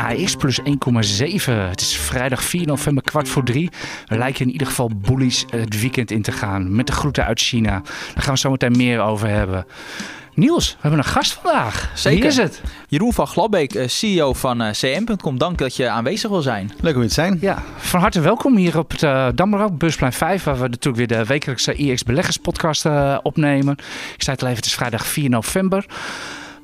AX plus 1,7. Het is vrijdag 4 november, kwart voor drie. We lijken in ieder geval bullies het weekend in te gaan. Met de groeten uit China. Daar gaan we zo meteen meer over hebben. Niels, we hebben een gast vandaag. Zeker. Wie is het? Jeroen van Glabbeek, eh, CEO van eh, CM.com. Dank dat je aanwezig wil zijn. Leuk om hier te zijn. Ja, van harte welkom hier op het uh, Damrak, Busplein 5, waar we natuurlijk weer de wekelijkse IX Beleggers podcast uh, opnemen. Ik zei het al even, het is vrijdag 4 november.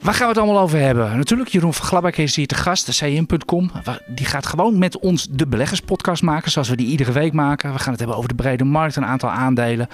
Waar gaan we het allemaal over hebben? Natuurlijk, Jeroen van Glabbeek is hier te gast, cm.com. Die gaat gewoon met ons de beleggerspodcast maken, zoals we die iedere week maken. We gaan het hebben over de brede markt, een aantal aandelen.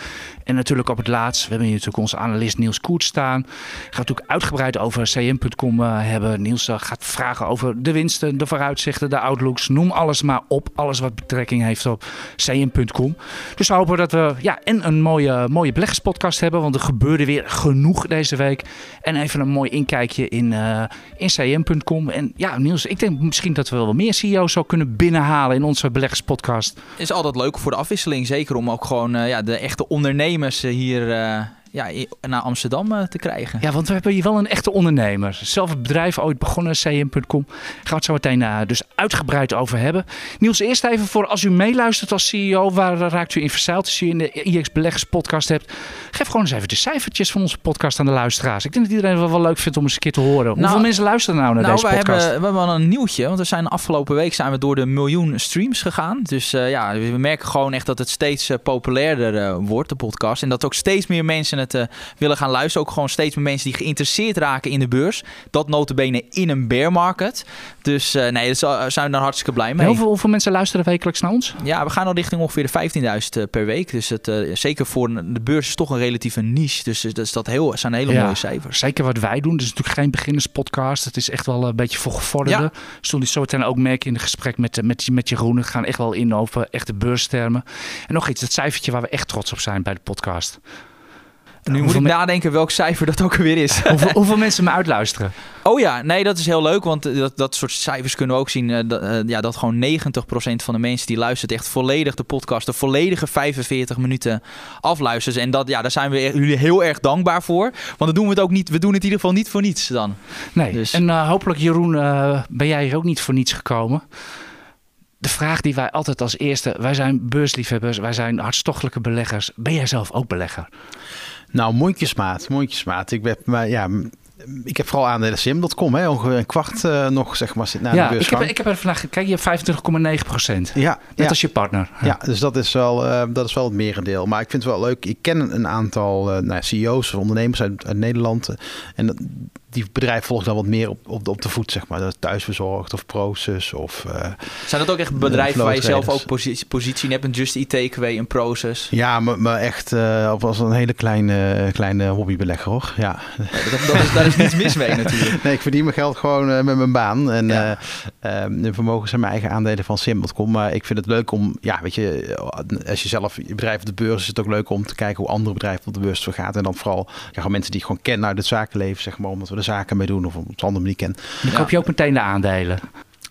En natuurlijk op het laatst, we hebben hier natuurlijk onze analist Niels Koert staan. Gaan we natuurlijk uitgebreid over cm.com uh, hebben. Niels uh, gaat vragen over de winsten, de vooruitzichten, de outlooks. Noem alles maar op, alles wat betrekking heeft op cm.com. Dus we hopen dat we ja, en een mooie, mooie beleggerspodcast hebben, want er gebeurde weer genoeg deze week. En even een mooi inkijkje in, uh, in cm.com. En ja, Niels, ik denk misschien dat we wel meer CEO's zou kunnen binnenhalen in onze beleggerspodcast. Is altijd leuk voor de afwisseling. Zeker om ook gewoon uh, ja, de echte ondernemers hier uh, ja, naar Amsterdam te krijgen. Ja, want we hebben hier wel een echte ondernemer. Zelf het bedrijf ooit begonnen, cm.com. Gaan we het zo meteen uh, dus uitgebreid over hebben. Niels, eerst even voor als u meeluistert als CEO, waar raakt u in verzeild als u in de IX Beleggers podcast hebt. Geef gewoon eens even de cijfertjes van onze podcast aan de luisteraars. Ik denk dat iedereen het wel leuk vindt om eens een keer te horen. Hoeveel nou, mensen luisteren nou naar nou, deze podcast? Hebben, we hebben wel een nieuwtje, want we zijn afgelopen week zijn we door de miljoen streams gegaan. Dus uh, ja, we merken gewoon echt dat het steeds uh, populairder uh, wordt, de podcast. En dat ook steeds meer mensen het willen gaan luisteren. Ook gewoon steeds meer mensen die geïnteresseerd raken in de beurs. Dat notabene in een bear market. Dus uh, nee, daar zijn we daar hartstikke blij mee. Hoeveel, hoeveel, mensen luisteren wekelijks naar ons? Ja, we gaan al richting ongeveer de 15.000 per week. Dus het, zeker voor de beurs is toch een relatieve niche. Dus dat, is dat heel, zijn hele ja, mooie cijfers. Zeker wat wij doen. Het is natuurlijk geen beginnerspodcast. Het is echt wel een beetje voor gevorderden. Ja. Die zo meteen ook merken in het gesprek met, met, met Jeroen. We gaan echt wel in over echte beurstermen. En nog iets, het cijfertje waar we echt trots op zijn bij de podcast. Nu moet ik nadenken welk cijfer dat ook weer is. hoeveel, hoeveel, mensen me uitluisteren? Oh ja, nee, dat is heel leuk. Want dat, dat soort cijfers kunnen we ook zien. Uh, dat, uh, ja, dat gewoon 90% van de mensen die luistert echt volledig de podcast, de volledige 45 minuten afluisteren. En dat, ja, daar zijn we jullie heel erg dankbaar voor. Want dan doen we het ook niet. We doen het in ieder geval niet voor niets dan. Nee. Dus. En uh, hopelijk, Jeroen, ben jij hier ook niet voor niets gekomen. De vraag die wij altijd als eerste, wij zijn beursliefhebbers, wij zijn hartstochtelijke beleggers. Ben jij zelf ook belegger? Nou, mondjesmaat, mondjesmaat. Ik ben, maar ja, ik heb vooral aandelen sim.com, hè, ongeveer een kwart uh, nog, zeg maar, na ja, de ik heb, ik heb er vandaag gekeken, je hebt 25,9 procent. Ja. Net ja. als je partner. Ja, ja dus dat is, wel, uh, dat is wel het merendeel. Maar ik vind het wel leuk. Ik ken een aantal uh, nou, CEO's of ondernemers uit, uit Nederland. en die bedrijf volgt dan wat meer op, op, de, op de voet, zeg maar. Dat thuisverzorgd of Proces of... Uh, Zijn dat ook echt bedrijven waar je zelf ook positie, positie in hebt? Een Just Eat Takeaway, een Proces? Ja, maar, maar echt uh, als een hele kleine, kleine hobbybelegger, hoor. Ja. ja dat, dat is, daar is niets mis mee natuurlijk. Nee, ik verdien mijn geld gewoon uh, met mijn baan. En ja. de vermogen zijn mijn eigen aandelen van Sim.com. Maar ik vind het leuk om, ja, weet je, als je zelf je bedrijf op de beurs is het ook leuk om te kijken hoe andere bedrijven op de beurs vergaan. En dan vooral ja, gewoon mensen die ik gewoon kennen uit het zakenleven, zeg maar, omdat we zaken mee doen of op een andere manier ken. Dan koop je ook meteen de aandelen.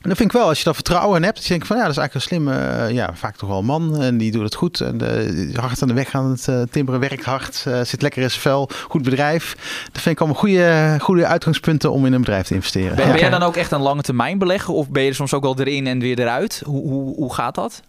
En dat vind ik wel, als je dat vertrouwen in hebt, dat je denkt van ja, dat is eigenlijk een slimme, uh, ja, vaak toch wel man en die doet het goed. En uh, hard aan de weg aan het uh, timmeren, werkt hard, zit lekker in zijn vel, goed bedrijf. Dat vind ik allemaal goede, goede uitgangspunten om in een bedrijf te investeren. Ben, ben jij dan ook echt een lange termijn belegger of ben je er soms ook wel erin en weer eruit? Hoe, hoe, hoe gaat dat?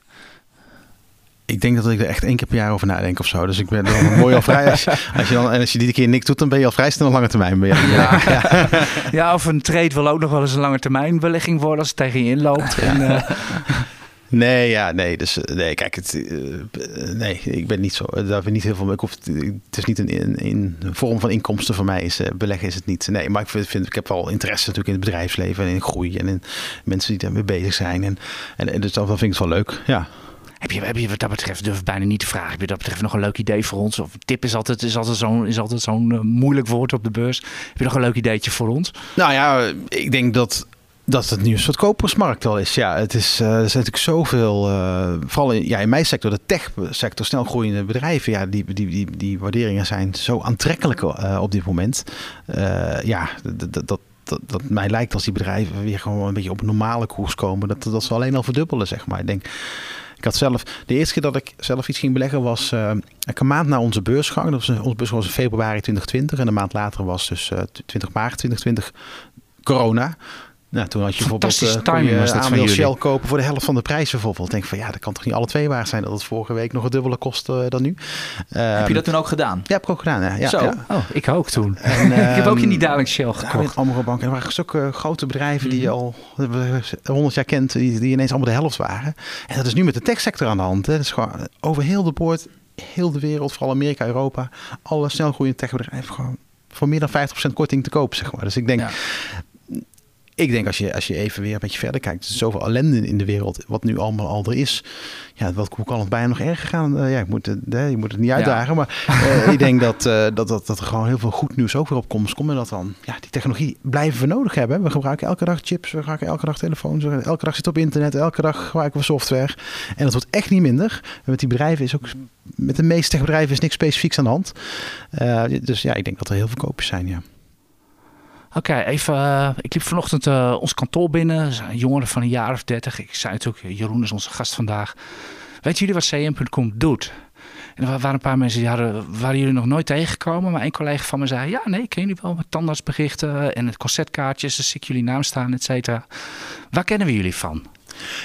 Ik denk dat ik er echt één keer per jaar over nadenk of zo. Dus ik ben dan mooi al vrij. Als je, als je dan, en als je die keer niks doet, dan ben je al vrij snel een lange termijn. Ben je, ja. Ja. ja, of een trade wil ook nog wel eens een lange termijn belegging worden als het tegen je inloopt. En, uh... Nee, ja, nee. Dus nee, kijk, het, uh, nee, ik ben niet zo. Daar ben ik niet heel veel. Ik hoef, het is niet een, een, een vorm van inkomsten voor mij. Is uh, beleggen is het niet. Nee, maar ik vind, ik heb wel interesse natuurlijk in het bedrijfsleven en in groei en in mensen die daarmee bezig zijn. En, en, en dus dat, dat vind ik wel leuk. Ja. Heb je, heb je wat dat betreft, durf ik bijna niet te vragen, heb je dat betreft nog een leuk idee voor ons? Of tip is altijd, is altijd zo'n uh, moeilijk woord op de beurs. Heb je nog een leuk ideetje voor ons? Nou ja, ik denk dat Dat het nieuws wat kopersmarkt al is. Ja, het is, uh, er zijn natuurlijk zoveel, uh, vooral in, ja, in mijn sector, de tech-sector, snel groeiende bedrijven. Ja, die, die, die, die waarderingen zijn zo aantrekkelijk op dit moment. ja, dat, dat, dat, dat mij lijkt als die bedrijven weer gewoon een beetje op een normale koers komen, dat, dat ze alleen al verdubbelen, zeg maar. Ik denk, ik had zelf, de eerste keer dat ik zelf iets ging beleggen was uh, een maand na onze beursgang. Dat was, onze beurs was in februari 2020 en een maand later was dus uh, 20 maart 2020 corona. Nou, toen had je bijvoorbeeld uh, timing was dat aandeel Shell kopen voor de helft van de prijs bijvoorbeeld. Denk van ja, dat kan toch niet alle twee waar zijn dat het vorige week nog een dubbele kostte dan nu. heb je dat toen ook gedaan? Ja, heb ik ook gedaan. Ja. ja Zo. Ja. Oh, ik ook toen. En, ik heb ook in die daling Shell gekocht. Ja, Amro Bank. En er waren zulke grote bedrijven die je al 100 jaar kent, die, die ineens allemaal de helft waren. En dat is nu met de techsector aan de hand. Hè. Dat is gewoon over heel de boord, heel de wereld, vooral Amerika, Europa, alle snelgroeiende techbedrijven gewoon voor meer dan 50% korting te kopen, zeg maar. Dus ik denk, ja ik denk als je, als je even weer een beetje verder kijkt, er is zoveel ellende in de wereld, wat nu allemaal al er is. Ja, wat, hoe kan het bijna nog erger gaan? Uh, ja, ik moet, je moet het niet uitdagen, maar uh, ik denk dat, dat, dat, dat er gewoon heel veel goed nieuws ook weer op komst komt. En dat dan, ja, die technologie blijven we nodig hebben. We gebruiken elke dag chips, we gebruiken elke dag telefoons, elke dag zit op internet, elke dag gebruiken we software. En dat wordt echt niet minder. En met die bedrijven is ook, met de meeste bedrijven is niks specifieks aan de hand. dus ja, ik denk dat er heel veel koopjes zijn, ja. Oké, even. Uh, ik liep vanochtend uh, ons kantoor binnen. Een jongere van een jaar of dertig. Ik zei natuurlijk, Jeroen is onze gast vandaag. Weet jullie wat CM.com doet? En er waren een paar mensen die hadden, waren jullie nog nooit tegengekomen. Maar een collega van me zei, ja nee, ken jullie wel met tandartsberichten en het concertkaartjes. Dus zie ik jullie naam staan, et cetera. Waar kennen we jullie van?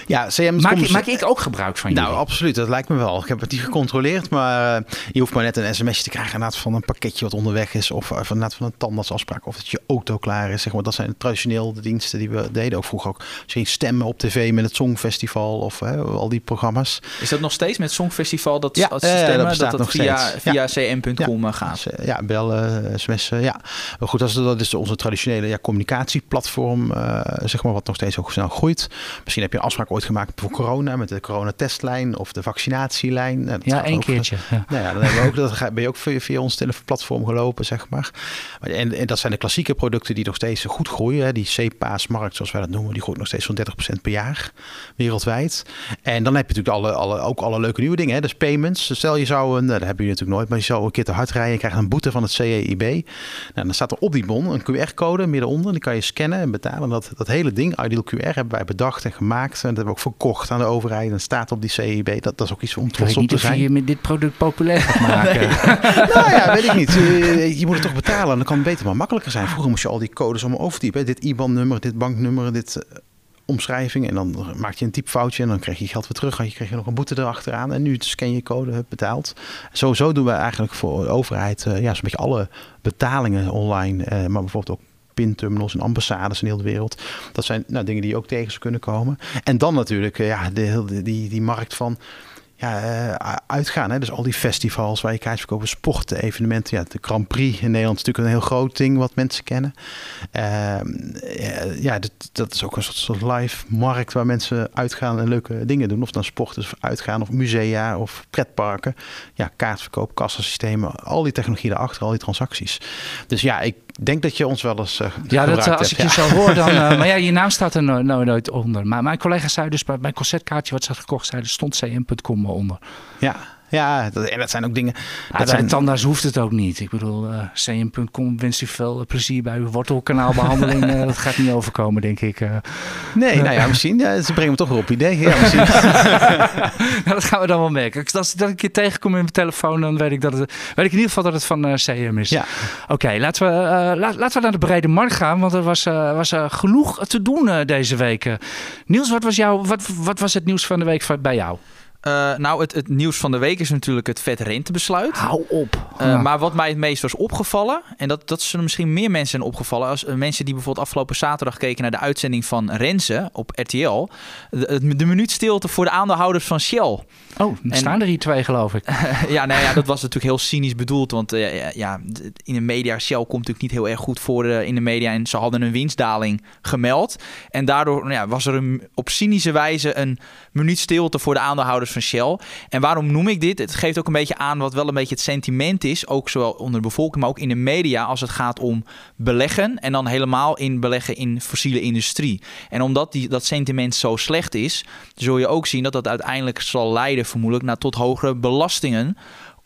Ja, CM maak, ik, maak ik ook gebruik van Nou, absoluut. Dat lijkt me wel. Ik heb het niet gecontroleerd, maar uh, je hoeft maar net een sms'je te krijgen inderdaad van een pakketje wat onderweg is. Of uh, van, van een tandartsafspraak. Of dat je auto klaar is. Zeg maar. Dat zijn traditioneel de diensten die we deden. Ook vroeger ook. Als stemmen op tv met het Songfestival of al die programma's. Is dat nog steeds met Songfestival dat, ja, stemmen, dat, dat, dat via, via cm.com ja. gaat? Ja, bellen, sms'en, ja. Maar goed, dat is, dat is onze traditionele ja, communicatieplatform, zeg maar, wat nog steeds ook snel groeit. Misschien heb je afspraak ooit gemaakt voor corona met de coronatestlijn of de vaccinatielijn. Nou, ja, één keertje. Ja. Nou ja, dan hebben we ook, dat ben je ook via, via ons platform gelopen, zeg maar. En, en, dat zijn de klassieke producten die nog steeds goed groeien. Hè. Die CPA's-markt, zoals wij dat noemen, die groeit nog steeds van 30% per jaar wereldwijd. En dan heb je natuurlijk alle, alle, ook alle leuke nieuwe dingen. Hè. Dus payments. Stel je zou, een, nou, dat heb je natuurlijk nooit, maar je zou een keer te hard rijden en krijgt een boete van het CEIB. Nou, dan staat er op die bon een QR-code middenonder. Die kan je scannen en betalen. Dat, dat hele ding, Ideal QR, hebben wij bedacht en gemaakt. En dat hebben we ook verkocht aan de overheid en staat op die CIB. Dat, dat is ook iets om trots op te zijn. je met dit product populair gaat maken. nou ja, weet ik niet. Je moet het toch betalen en dan kan het beter maar makkelijker zijn. Vroeger moest je al die codes allemaal overtypen. Dit IBAN-nummer, dit banknummer, dit uh, omschrijving. En dan maak je een typfoutje en dan krijg je geld weer terug. En je krijg je nog een boete erachteraan. En nu scan je code, betaald. Sowieso doen we eigenlijk voor de overheid uh, ja, zo'n beetje alle betalingen online. Maar bijvoorbeeld ook pinterminals en ambassades in heel de wereld. Dat zijn nou, dingen die ook tegen ze kunnen komen. En dan natuurlijk uh, ja, de, de, die, die markt van ja, uh, uitgaan. Hè? Dus al die festivals waar je kaartjes verkopen, sporten, evenementen. Ja, de Grand Prix in Nederland is natuurlijk een heel groot ding wat mensen kennen. Uh, ja, dat, dat, is ook een soort, soort live markt waar mensen uitgaan en leuke dingen doen. Of dan sporten of uitgaan, of musea of pretparken. Ja, kaartverkoop, kassasystemen, al die technologie daarachter, al die transacties. Dus ja, ik denk dat je ons wel eens uh, Ja, dat, als ik je zo hoor dan... Uh, maar ja, je naam staat er no no nooit onder. Maar mijn collega zei dus bij mijn concertkaartje wat ze had gekocht... zei er stond cm.com onder. Ja, ja, dat, en dat zijn ook dingen. Ja, dat zijn... tandarts hoeft het ook niet. Ik bedoel, uh, cm.com wens u veel plezier bij uw wortelkanaalbehandeling. uh, dat gaat niet overkomen, denk ik. Uh, nee, nou ja, misschien. Ja, ze brengen me toch weer op idee. Ja, misschien. nou, dat gaan we dan wel merken. Als ik dat een keer tegenkom in mijn telefoon, dan weet ik, dat het, weet ik in ieder geval dat het van CM is. Ja. Oké, okay, laten, we, la, laten we naar de brede markt gaan, want er was, was genoeg te doen deze week. Niels, wat was, jouw, wat, wat was het nieuws van de week bij jou? Uh, nou, het, het, nieuws van de week is natuurlijk het vet rentebesluit. Hou op. Uh, ja. Maar wat mij het meest was opgevallen, en dat, dat zullen misschien meer mensen zijn opgevallen, als uh, mensen die bijvoorbeeld afgelopen zaterdag keken naar de uitzending van Renze op RTL, de, de minuut stilte voor de aandeelhouders van Shell. Oh, en, staan er hier twee, geloof ik. ja, nou ja, dat was natuurlijk heel cynisch bedoeld, want ja, in de media, Shell komt natuurlijk niet heel erg goed voor in de media en ze hadden een winstdaling gemeld. En daardoor nou ja, was er een, op cynische wijze een minuut stilte voor de aandeelhouders van Shell. En waarom noem ik dit? Het geeft ook een beetje aan wat wel een beetje het sentiment is, ook zowel onder de bevolking, maar ook in de media, als het gaat om beleggen. En dan helemaal in beleggen in fossiele industrie. En omdat die, dat sentiment zo slecht is, zul je ook zien dat dat uiteindelijk zal leiden, vermoedelijk, naar tot hogere belastingen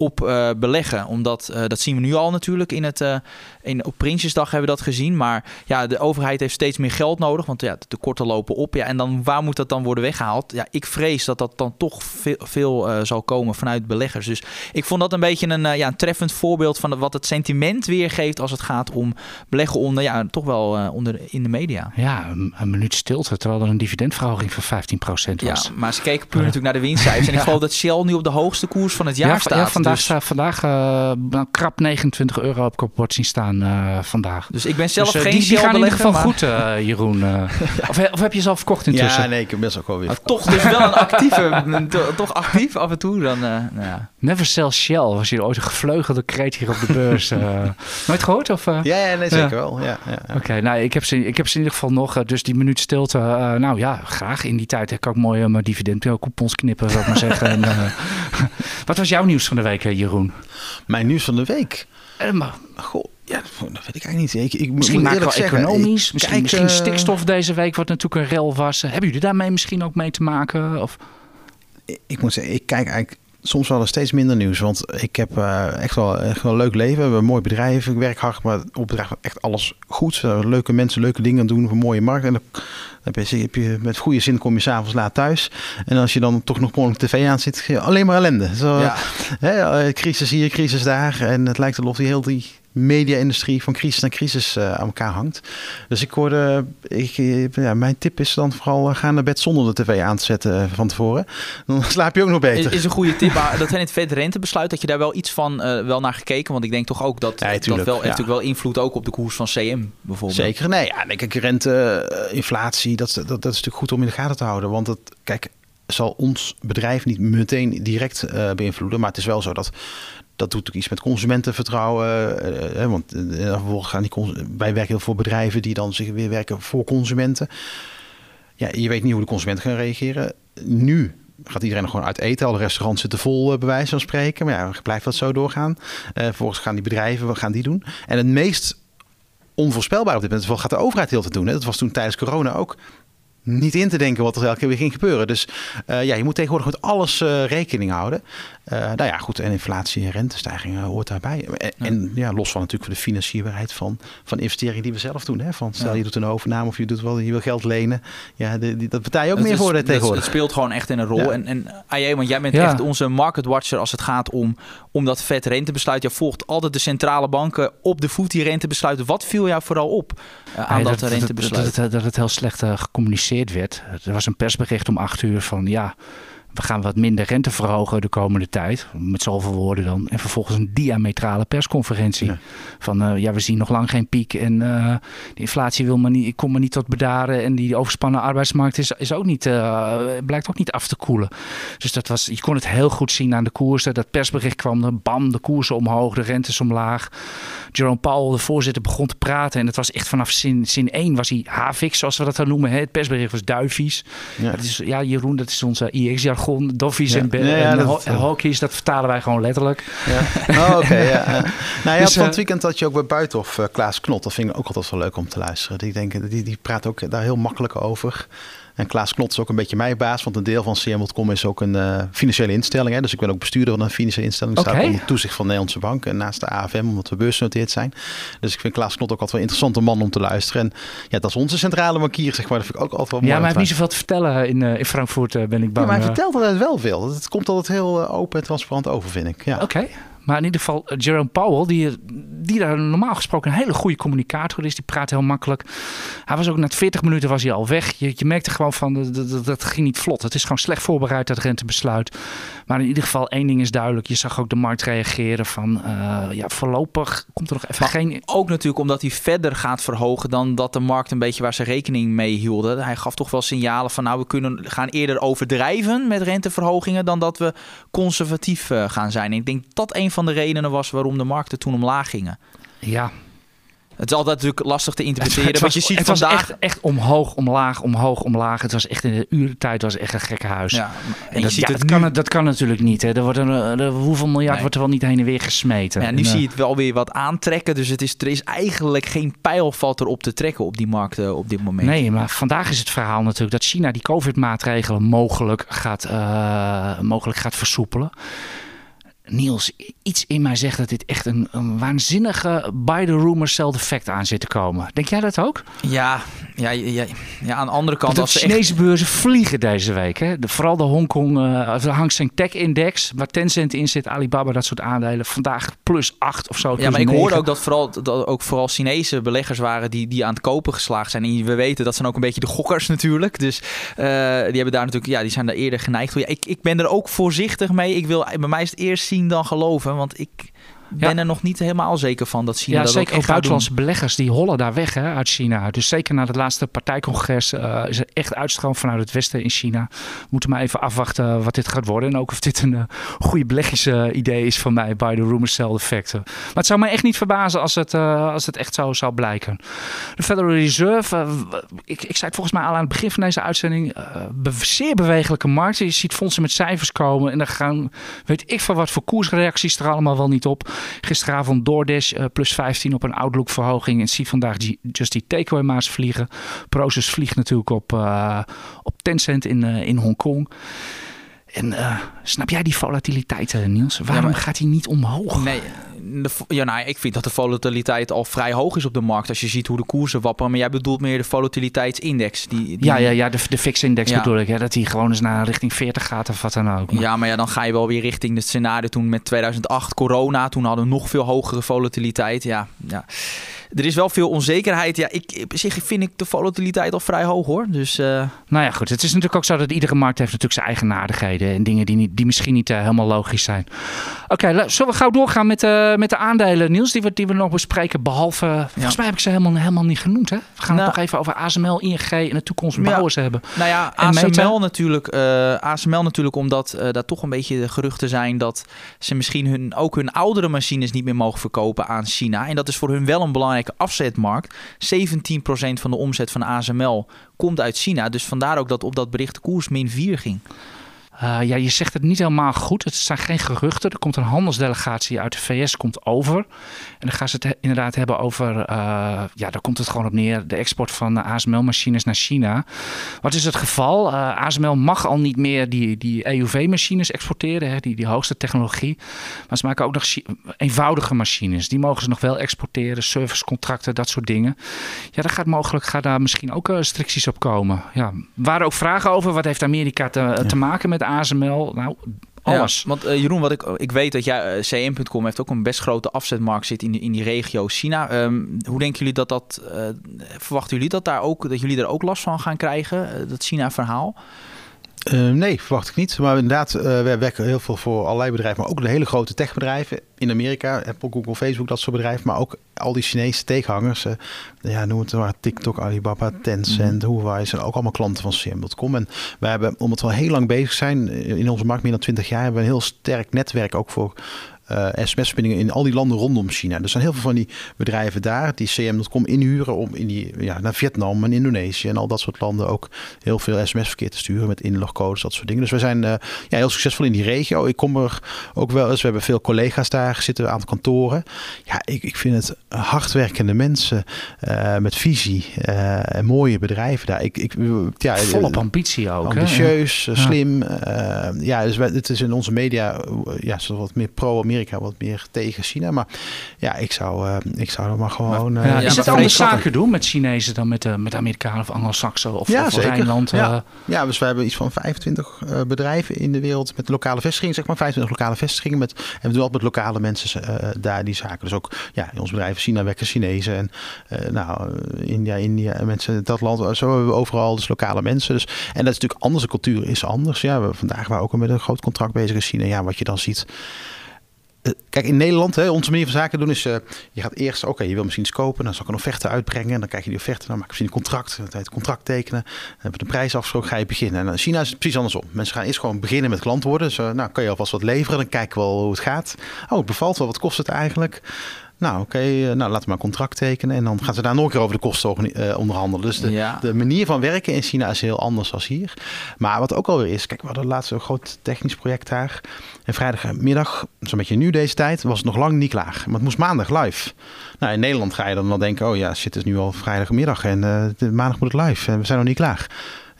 op uh, beleggen. Omdat uh, dat zien we nu al natuurlijk in het uh, in, op Prinsjesdag hebben we dat gezien. Maar ja, de overheid heeft steeds meer geld nodig. Want ja, de tekorten lopen op. Ja, en dan waar moet dat dan worden weggehaald? Ja, ik vrees dat dat dan toch veel, veel zal komen vanuit beleggers. Dus ik vond dat een beetje een, ja, een treffend voorbeeld van wat het sentiment weergeeft als het gaat om beleggen onder ja, toch wel onder in de media. Ja, een, een, minuut stilte terwijl er een dividendverhoging van 15% was. Ja, maar ze keken puur natuurlijk naar de winstcijfers. En ik geloof dat Shell nu op de hoogste koers van het jaar ja, staat. Ja, vandaag vandaag, dus... vandaag uh, krap 29 euro op bord zien staan uh, vandaag. Dus ik ben zelf dus, geen die, die gaan in ieder geval maar... goed, uh, Jeroen. ja. of, of, heb je ze al verkocht intussen? Ja, nee, ik heb best ook wel weer ah, Toch dus wel een actieve, toch actief af en toe. Dan, nou ja. Never sell Shell was hier ooit een gevleugelde kreet hier op de beurs. nooit gehoord? Of, ja, ja, nee, zeker wel. Ja, ja, Oké, okay, nou, ik heb, ze, ik heb ze in ieder geval nog. dus die minuut stilte, nou ja, graag. In die tijd kan ik mooi mijn dividendcoupons knippen, zou ik maar zeggen. en, wat was jouw nieuws van de week, Jeroen? Mijn nieuws van de week. Uh, maar, Goh, ja, dat weet ik eigenlijk niet. Ik, ik misschien moet wel zeggen, economisch. ik misschien, kijk, misschien uh, stikstof deze week, wat natuurlijk een rel was. Hebben jullie daarmee misschien ook mee te maken? Of? Ik, ik moet zeggen, ik kijk eigenlijk soms wel eens steeds minder nieuws. Want ik heb uh, echt, wel, echt wel een leuk leven. We hebben een mooi bedrijf. Ik werk hard, maar op bedrijf echt alles goed. Uh, leuke mensen, leuke dingen doen voor mooie markt. En dan heb je, heb je, met goede zin kom je s'avonds laat thuis. En als je dan toch nog morgen tv aan zit, alleen maar ellende. Zo, ja. hè, crisis hier, crisis daar. En het lijkt alsof die heel die media-industrie van crisis naar crisis uh, aan elkaar hangt. Dus ik hoorde, ik, ja, mijn tip is dan vooral ga naar bed zonder de tv aan te zetten van tevoren. Dan slaap je ook nog beter. Is, is een goede tip, maar dat in het vetrentebesluit, dat je daar wel iets van uh, wel naar gekeken, want ik denk toch ook dat ja, dat wel, heeft natuurlijk wel invloed ook op de koers van CM bijvoorbeeld. Zeker, nee, ja, ik, rente, inflatie, dat, dat, dat is natuurlijk goed om in de gaten te houden, want het, kijk, zal ons bedrijf niet meteen direct uh, beïnvloeden, maar het is wel zo dat dat doet ook iets met consumentenvertrouwen. Uh, want uh, vervolgens gaan die wij werken veel bedrijven die dan zich weer werken voor consumenten. Ja, je weet niet hoe de consumenten gaan reageren. Nu gaat iedereen nog gewoon uit eten. Alle restaurants zitten vol, bij wijze van spreken. Maar ja, blijft dat zo doorgaan. Vervolgens gaan die bedrijven, wat gaan die doen? En het meest onvoorspelbaar op dit moment, wat gaat de overheid heel te doen? Hè? Dat was toen tijdens corona ook niet in te denken wat er elke keer weer ging gebeuren. Dus ja, je moet tegenwoordig met alles rekening houden. Uh, nou ja, goed, en inflatie en rentestijgingen hoort daarbij. En ja. en ja, los van natuurlijk voor de financierbaarheid van, van investeringen die we zelf doen. Hè? Van, stel ja. je doet een overname of je doet wel, je wil geld lenen. Ja, de, die, dat betaal je ook dat meer is, voor de, tegenwoordig. Het speelt gewoon echt in een rol. Ja. En, en AJ, want jij bent echt onze market watcher als het gaat om, om dat vet rentebesluit. Je volgt altijd de centrale banken op de voet die rentebesluiten. Wat viel jou vooral op aan dat, dat rentebesluit? Dat, dat, dat, het heel slecht gecommuniceerd werd. Er was een persbericht om acht uur van ja, we gaan wat minder rente verhogen de komende tijd. Met zoveel woorden dan. En vervolgens een diametrale persconferentie. Ja. Van uh, ja, we zien nog lang geen piek. En uh, de inflatie wil maar niet, komt maar niet tot bedaren. En die overspannen arbeidsmarkt is, is ook niet, uh, blijkt ook niet af te koelen. Dus dat was, je kon het heel goed zien aan de koersen. Dat persbericht kwam er, bam, de koersen omhoog, de rentes omlaag. Jerome Powell, de voorzitter, begon te praten. En het was echt vanaf zin, zin 1 was hij havik, zoals we dat dan noemen. Hè? Het persbericht was duivies. Ja. Dat is, ja, Jeroen, dat is onze IX-jargon. Doffies ja. en, nee, ja, dat, ho hockey's, dat vertalen wij gewoon letterlijk. Ja. Oh, oké, okay, ja. Nou ja, dus, van het weekend had je ook bij Buitenhof uh, Klaas Knot. Dat vind ik ook altijd wel leuk om te luisteren. Die, denk, die, die praat ook daar heel makkelijk over. En Klaas Knot is ook een beetje mijn baas, want een deel van CM.com is ook een uh, financiële instelling. Hè? Dus ik ben ook bestuurder van een financiële instelling. Ik okay. sta onder toezicht van de Nederlandse Bank en naast de AFM, omdat we beursgenoteerd zijn. Dus ik vind Klaas Knot ook altijd wel een interessante man om te luisteren. En ja, dat is onze centrale bankier, zeg maar. Dat vind ik ook altijd wel mooi. Ja, maar hij heeft niet zoveel te vertellen in, uh, in Frankfurt, uh, ben ik bang. Ja, maar hij vertelt altijd wel veel. Het komt altijd heel open en transparant over, vind ik. Ja. Oké. Okay. Maar in ieder geval, Jerome Powell, die, die daar normaal gesproken een hele goede communicator is. Die praat heel makkelijk. Hij was ook na 40 minuten was hij al weg. Je, je merkte gewoon van, dat, dat, dat ging niet vlot. Het is gewoon slecht voorbereid, dat rentebesluit. Maar in ieder geval, één ding is duidelijk. Je zag ook de markt reageren van, uh, ja, voorlopig komt er nog even maar geen... Ook natuurlijk omdat hij verder gaat verhogen dan dat de markt een beetje waar ze rekening mee hielden. Hij gaf toch wel signalen van, nou, we kunnen gaan eerder overdrijven met renteverhogingen dan dat we conservatief uh, gaan zijn. En ik denk dat een van de redenen was waarom de markten toen omlaag gingen. Ja. Het is altijd natuurlijk lastig te interpreteren. Het was, je ziet het vandaag... was echt, echt omhoog, omlaag, omhoog, omlaag. Het was echt in de uurtijd was echt een gekke huis. Ja, en dat, ziet ja, het dat, nu... kan, dat kan natuurlijk niet. Hè. Er wordt een, er- hoeveel miljard Nee. wordt er wel niet heen en weer gesmeten? Ja, nu En, eh, zie je het wel weer wat aantrekken. Dus het is, er is eigenlijk geen pijl valt erop te trekken op die markten op dit moment. Nee, maar vandaag is het verhaal natuurlijk dat China die COVID-maatregelen mogelijk gaat, eh, mogelijk gaat versoepelen. Niels, iets in mij zegt dat dit echt een, een waanzinnige by the rumors cell effect aan zit te komen. Denk jij dat ook? Ja, ja, ja, ja, aan de andere kant... De echt- Chinese beurzen vliegen deze week. Hè? De, vooral de Hongkong, of de Hang Seng Tech Index, waar Tencent in zit, Alibaba, dat soort aandelen. Vandaag plus 8 of zo. Ja, maar ik 9. hoorde ook dat vooral, dat ook vooral Chinese beleggers waren die, die aan het kopen geslaagd zijn. En we weten dat zijn ook een beetje de gokkers natuurlijk. Dus eh, die hebben daar natuurlijk, ja, die zijn daar eerder geneigd. Ja, ik, ik ben er ook voorzichtig mee. Ik wil, bij mij is het eerst zien dan geloven. Want ik ben er nog niet helemaal zeker van dat China Ja, dat zeker ook doen. buitenlandse beleggers die hollen daar weg hè, uit China. Dus zeker na het laatste partijcongres eh, is er echt uitstroom vanuit het westen in China. We moeten maar even afwachten wat dit gaat worden. En ook of dit een eh, goede beleggingsidee is van mij bij de rumor cell effecten. Maar het zou mij echt niet verbazen als het, eh, als het echt zo zou blijken. De Federal Reserve, eh, ik, ik zei het volgens mij al aan het begin van deze uitzending, eh, be- zeer bewegelijke markt. Je ziet fondsen met cijfers komen en dan gaan, weet ik van wat voor koersreacties er allemaal wel niet op. Gisteravond DoorDash eh, plus 15 op een outlook verhoging. En zie vandaag Just Eat Takeaway Maas vliegen. Proces vliegt natuurlijk op, eh, op Tencent in, eh, in Hongkong. En snap jij die volatiliteit, Niels? Waarom maar- gaat hij niet omhoog? Nee, de, ja, nou, ik vind dat de volatiliteit al vrij hoog is op de markt. Als je ziet hoe de koersen wapperen. Maar jij bedoelt meer de volatiliteitsindex. Die, die, Ja, ja, ja, de, de fix-index Ja. bedoel ik. Hè, dat hij gewoon eens naar richting 40 gaat of wat dan ook. Maar- Ja, maar ja, dan ga je wel weer richting het scenario toen met 2008 corona. Toen hadden we nog veel hogere volatiliteit. Ja, ja. Er is wel veel onzekerheid. Ja, ik, op zich vind ik de volatiliteit al vrij hoog hoor. Dus eh, Nou ja, goed. Het is natuurlijk ook zo dat iedere markt heeft natuurlijk zijn eigen nadigheden. En dingen die, niet, die misschien niet eh, helemaal logisch zijn. Oké, la- zullen we gauw doorgaan met, eh, met de aandelen, Niels, die we, die we nog bespreken. Behalve, volgens mij heb ik ze helemaal, helemaal niet genoemd. Hè? We gaan Nou. het nog even over ASML, ING en de toekomstbouwers hebben. Nou ja, En Meta? ASML natuurlijk, ASML natuurlijk omdat daar toch een beetje de geruchten zijn dat ze misschien hun, ook hun oudere machines niet meer mogen verkopen aan China. En dat is voor hun wel een afzetmarkt. 17% van de omzet van ASML komt uit China. Dus vandaar ook dat op dat bericht de koers min 4 ging. Eh, ja, je zegt het niet helemaal goed. Het zijn geen geruchten. Er komt een handelsdelegatie uit de VS komt over. En dan gaan ze het he- inderdaad hebben over... eh, ja, daar komt het gewoon op neer. De export van ASML-machines naar China. Wat is het geval? Eh, ASML mag al niet meer die, die EUV-machines exporteren. Hè, die, die hoogste technologie. Maar ze maken ook nog eenvoudige machines. Die mogen ze nog wel exporteren. Servicecontracten, dat soort dingen. Ja, daar gaat mogelijk gaat daar misschien ook restricties op komen. Ja, er waren ook vragen over. Wat heeft Amerika te, te maken met ASML? Nou, alles. Ja, want eh, Jeroen, wat ik, ik weet dat jij, eh, CM.com heeft ook een best grote afzetmarkt zit in, die- in die regio China. Ehm, hoe denken jullie dat dat, eh, verwachten jullie dat, daar ook, dat jullie er ook last van gaan krijgen, eh, dat China-verhaal? Eh, nee, verwacht ik niet. Maar inderdaad, eh we werken heel veel voor allerlei bedrijven, maar ook de hele grote techbedrijven in Amerika. Apple, Google, Facebook, dat soort bedrijven. Maar ook al die Chinese tegenhangers. eh, ja, noem het maar TikTok, Alibaba, Tencent, Huawei. zijn ook allemaal klanten van CM.com. En wij hebben, omdat we al heel lang bezig zijn, in onze markt meer dan 20 jaar, hebben we een heel sterk netwerk ook voor eh sms-verbindingen in al die landen rondom China. Er zijn heel veel van die bedrijven daar die CM.com inhuren om in die, ja, naar Vietnam en Indonesië en al dat soort landen ook heel veel sms-verkeer te sturen met inlogcodes, dat soort dingen. Dus we zijn eh, ja, heel succesvol in die regio. Ik kom er ook wel eens, we hebben veel collega's daar zitten, een aantal kantoren. Ja, ik, ik vind het hardwerkende mensen eh, met visie en mooie bedrijven daar. Ik, ik, ja, Volop ambitie ook. ambitieus, Ja. slim. eh, ja, dus wij, het is in onze media ja, zo wat meer pro-Amerika, wat meer tegen China. Maar ja, ik zou, eh, ik zou er maar gewoon. eh, Ja, Ja, is maar het anders dat- zaken doen met Chinezen dan met, met Amerikanen of Anglo-Saxen of, Ja, of zeker. Rijnland? eh, Ja. Ja, dus we hebben iets van 25 eh, bedrijven in de wereld met lokale vestigingen, zeg maar 25 lokale vestigingen. Met, en we doen altijd met lokale mensen daar die zaken. Dus ook ja, in ons bedrijf China werken Chinezen en nou, India, India, en mensen in dat land. Zo hebben we overal dus lokale mensen. Dus, en dat is natuurlijk anders, de cultuur is anders. Ja, we vandaag waren ook al met een groot contract bezig in China. Ja, wat je dan ziet. Eh, Kijk, in Nederland, hè, onze manier van zaken doen is... eh, je gaat eerst, oké, je wil misschien iets kopen. Dan zal ik een offerte uitbrengen. En dan krijg je die offerte. Dan maak je misschien een contract. Dan het contract tekenen. Dan heb je de prijs afgesproken. Ga je beginnen. En in China is het precies andersom. Mensen gaan eerst gewoon beginnen met klant worden. Dus nou, kan je alvast wat leveren. Dan kijken we wel hoe het gaat. Oh, het bevalt wel. Wat kost het eigenlijk? Nou oké, eh, nou laten we maar een contract tekenen. En dan gaan ze daar nog een keer over de kosten uh, onderhandelen. Dus de, Ja. de manier van werken in China is heel anders dan hier. Maar wat ook alweer is, kijk, we hadden laatst een groot technisch project daar. En vrijdagmiddag, zo'n beetje nu deze tijd, was het nog lang niet klaar. Maar het moest maandag live. Nou, in Nederland ga je dan wel denken, oh ja, shit, het is nu al vrijdagmiddag en eh, maandag moet het live. En we zijn nog niet klaar.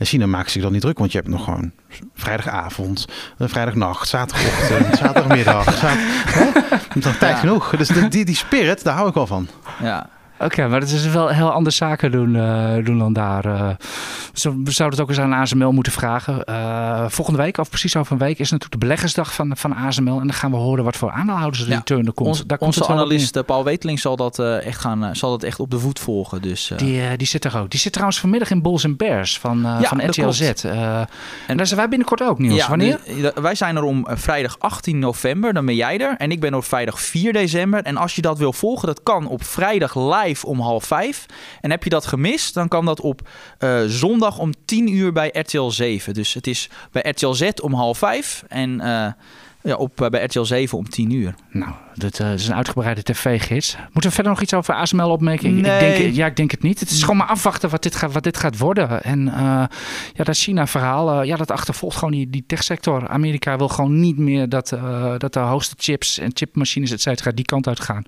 En China maakt zich dan niet druk, want je hebt nog gewoon vrijdagavond, eh, vrijdagnacht, zaterdagochtend, zaterdagmiddag. Zat, hè? Je hebt nog tijd Ja. genoeg. Dus de- die, die spirit, daar hou ik wel van. Ja. Oké, maar het is wel heel andere zaken doen, eh, doen dan daar. eh. Zo, we zouden het ook eens aan ASML moeten vragen. Eh, volgende week, of precies over een week, is natuurlijk de beleggersdag van, van ASML. En dan gaan we horen wat voor aandeelhouders Ja, return er komt. Ons- Daar komt onze analist eh, Paul Weteling zal dat, eh, echt gaan, zal dat echt op de voet volgen. Dus, Die, die zit er ook. Die zit trouwens vanmiddag in Bulls and Bears van, Ja, van dat RTL Z. klopt. Eh, en daar zijn wij binnenkort ook, Niels. Ja, Wanneer? wij zijn er om vrijdag 18 november, dan ben jij er. En ik ben op vrijdag 4 december. En als je dat wil volgen, dat kan op vrijdag live om half vijf. En heb je dat gemist, dan kan dat op zondag om 10 uur bij RTL 7. Dus het is bij RTL Z om half vijf en eh, ja, op, eh, bij RTL 7 om 10 uur. Nou, dit eh, is een uitgebreide tv-gids. Moeten we verder nog iets over ASML opmerken? Ik- Nee. Ik denk, ja, ik denk het niet. Het is gewoon maar afwachten wat dit gaat, wat dit gaat worden. En eh, ja, dat China-verhaal, eh, ja, dat achtervolgt gewoon die, die techsector. Amerika wil gewoon niet meer dat, eh, dat de hoogste chips en chipmachines, et cetera, die kant uit gaan.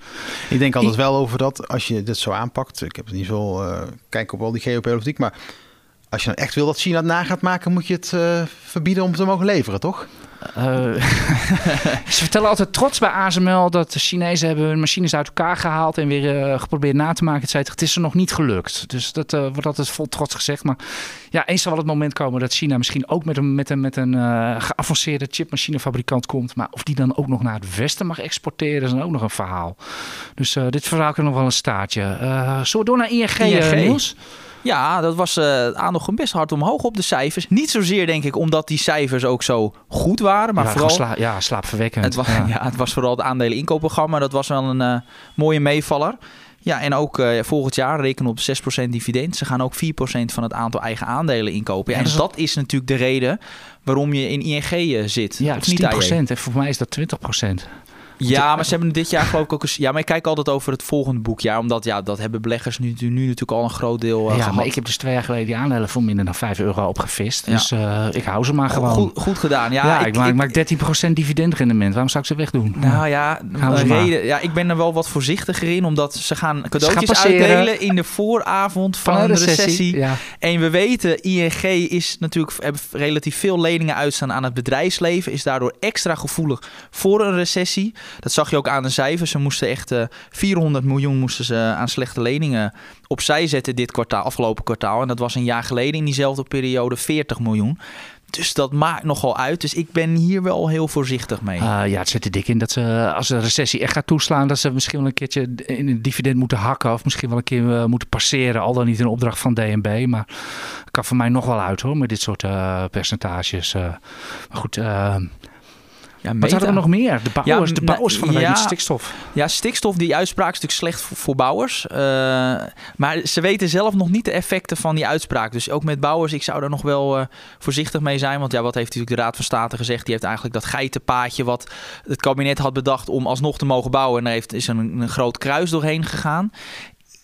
Ik denk altijd wel over dat als je dit zo aanpakt. Ik heb niet zo eh kijk op al die geopolitiek, maar als je nou echt wil dat China het na gaat maken, moet je het eh, verbieden om te mogen leveren, toch? Eh, ze vertellen altijd trots bij ASML dat de Chinezen hebben hun machines uit elkaar gehaald en weer eh, geprobeerd na te maken. et cetera. Het is er nog niet gelukt. Dus dat eh, wordt altijd vol trots gezegd. Maar ja, eens zal wel het moment komen dat China misschien ook met een, met een, met een eh, geavanceerde chipmachinefabrikant komt. Maar of die dan ook nog naar het westen mag exporteren, is dan ook nog een verhaal. Dus eh, dit verhaal kan nog wel een staartje. Eh zullen we door naar ING, ING. Niels? Ja, dat was eh aandeel gewoon best hard omhoog op de cijfers. Niet zozeer denk ik omdat die cijfers ook zo goed waren, maar ja, vooral... sla- ja, slaapverwekkend. Het was, ja. het was vooral het aandelen inkoopprogramma. Dat was wel een eh, mooie meevaller. Ja, en ook eh, volgend jaar rekenen op 6% dividend. Ze gaan ook 4% van het aantal eigen aandelen inkopen. Ja, en dat is dat is natuurlijk de reden waarom je in ING zit. Ja, het is niet, AJ? 10% en voor mij is dat 20%. Ja, maar ze hebben dit jaar geloof ik ook eens... Ja, maar ik kijk altijd over het volgende boekjaar. Omdat ja, dat hebben beleggers nu, nu natuurlijk al een groot deel eh, ja, gehad. maar ik heb dus twee jaar geleden die aandelen voor minder dan 5 euro opgevist. Ja. Dus eh, ik hou ze maar gewoon. Goed, goed gedaan. Ja, Ja, ik, maak, ik maak 13% dividendrendement. Waarom zou ik ze wegdoen? Nou ja, ze reden, ja, ik ben er wel wat voorzichtiger in. Omdat ze gaan cadeautjes passeren. uitdelen in de vooravond van, een recessie. Ja. En we weten, ING is natuurlijk, hebben relatief veel leningen uitstaan aan het bedrijfsleven. Is daardoor extra gevoelig voor een recessie. Dat zag je ook aan de cijfers. Ze moesten echt eh, 400 miljoen moesten ze aan slechte leningen opzij zetten dit kwartaal, afgelopen kwartaal. En dat was een jaar geleden in diezelfde periode 40 miljoen. Dus dat maakt nogal uit. Dus ik ben hier wel heel voorzichtig mee. Ah, ja, het zit er dik in dat ze, als de recessie echt gaat toeslaan, dat ze misschien wel een keertje in een dividend moeten hakken. Of misschien wel een keer eh, moeten passeren. Al dan niet in opdracht van DNB. Maar kan voor mij nog wel uit hoor, met dit soort eh, percentages. eh. maar goed, eh, ja, wat hadden we nog meer? De bouwers, Ja, de bouwers van de ja. stikstof. Ja, stikstof, die uitspraak is natuurlijk slecht voor, voor bouwers. Eh, maar ze weten zelf nog niet de effecten van die uitspraak. Dus ook met bouwers, ik zou daar nog wel eh, voorzichtig mee zijn. Want ja, wat heeft natuurlijk de Raad van State gezegd? Die heeft eigenlijk dat geitenpaadje wat het kabinet had bedacht om alsnog te mogen bouwen. En daar heeft, is een, een groot kruis doorheen gegaan.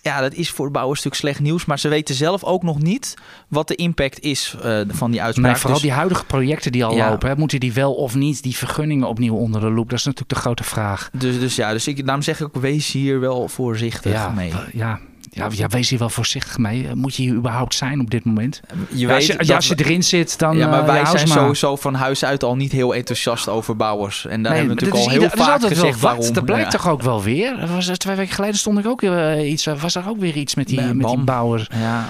Ja, dat is voor bouwers natuurlijk slecht nieuws. Maar ze weten zelf ook nog niet wat de impact is eh, van die uitspraak. Nee, vooral Dus- die huidige projecten die al Ja. lopen. Hè, moeten die wel of niet die vergunningen opnieuw onder de loep? Dat is natuurlijk de grote vraag. Dus, dus ja, dus ik, daarom zeg ik ook, wees hier wel voorzichtig Ja, mee. ja, ja, ja, wees hier wel voorzichtig mee. Eh, Moet je hier überhaupt zijn op dit moment? Je Ja, als, je, ja, als je erin zit, dan Ja, maar eh, wij zijn maar. sowieso van huis uit al niet heel enthousiast over bouwers. En daar Nee, hebben we natuurlijk al heel vaak altijd gezegd waarom. Dat blijkt toch ook wel weer. Er Was, twee weken geleden stond ik ook weer iets, was er ook weer iets met die, Met met die BAM. bouwers. Ja,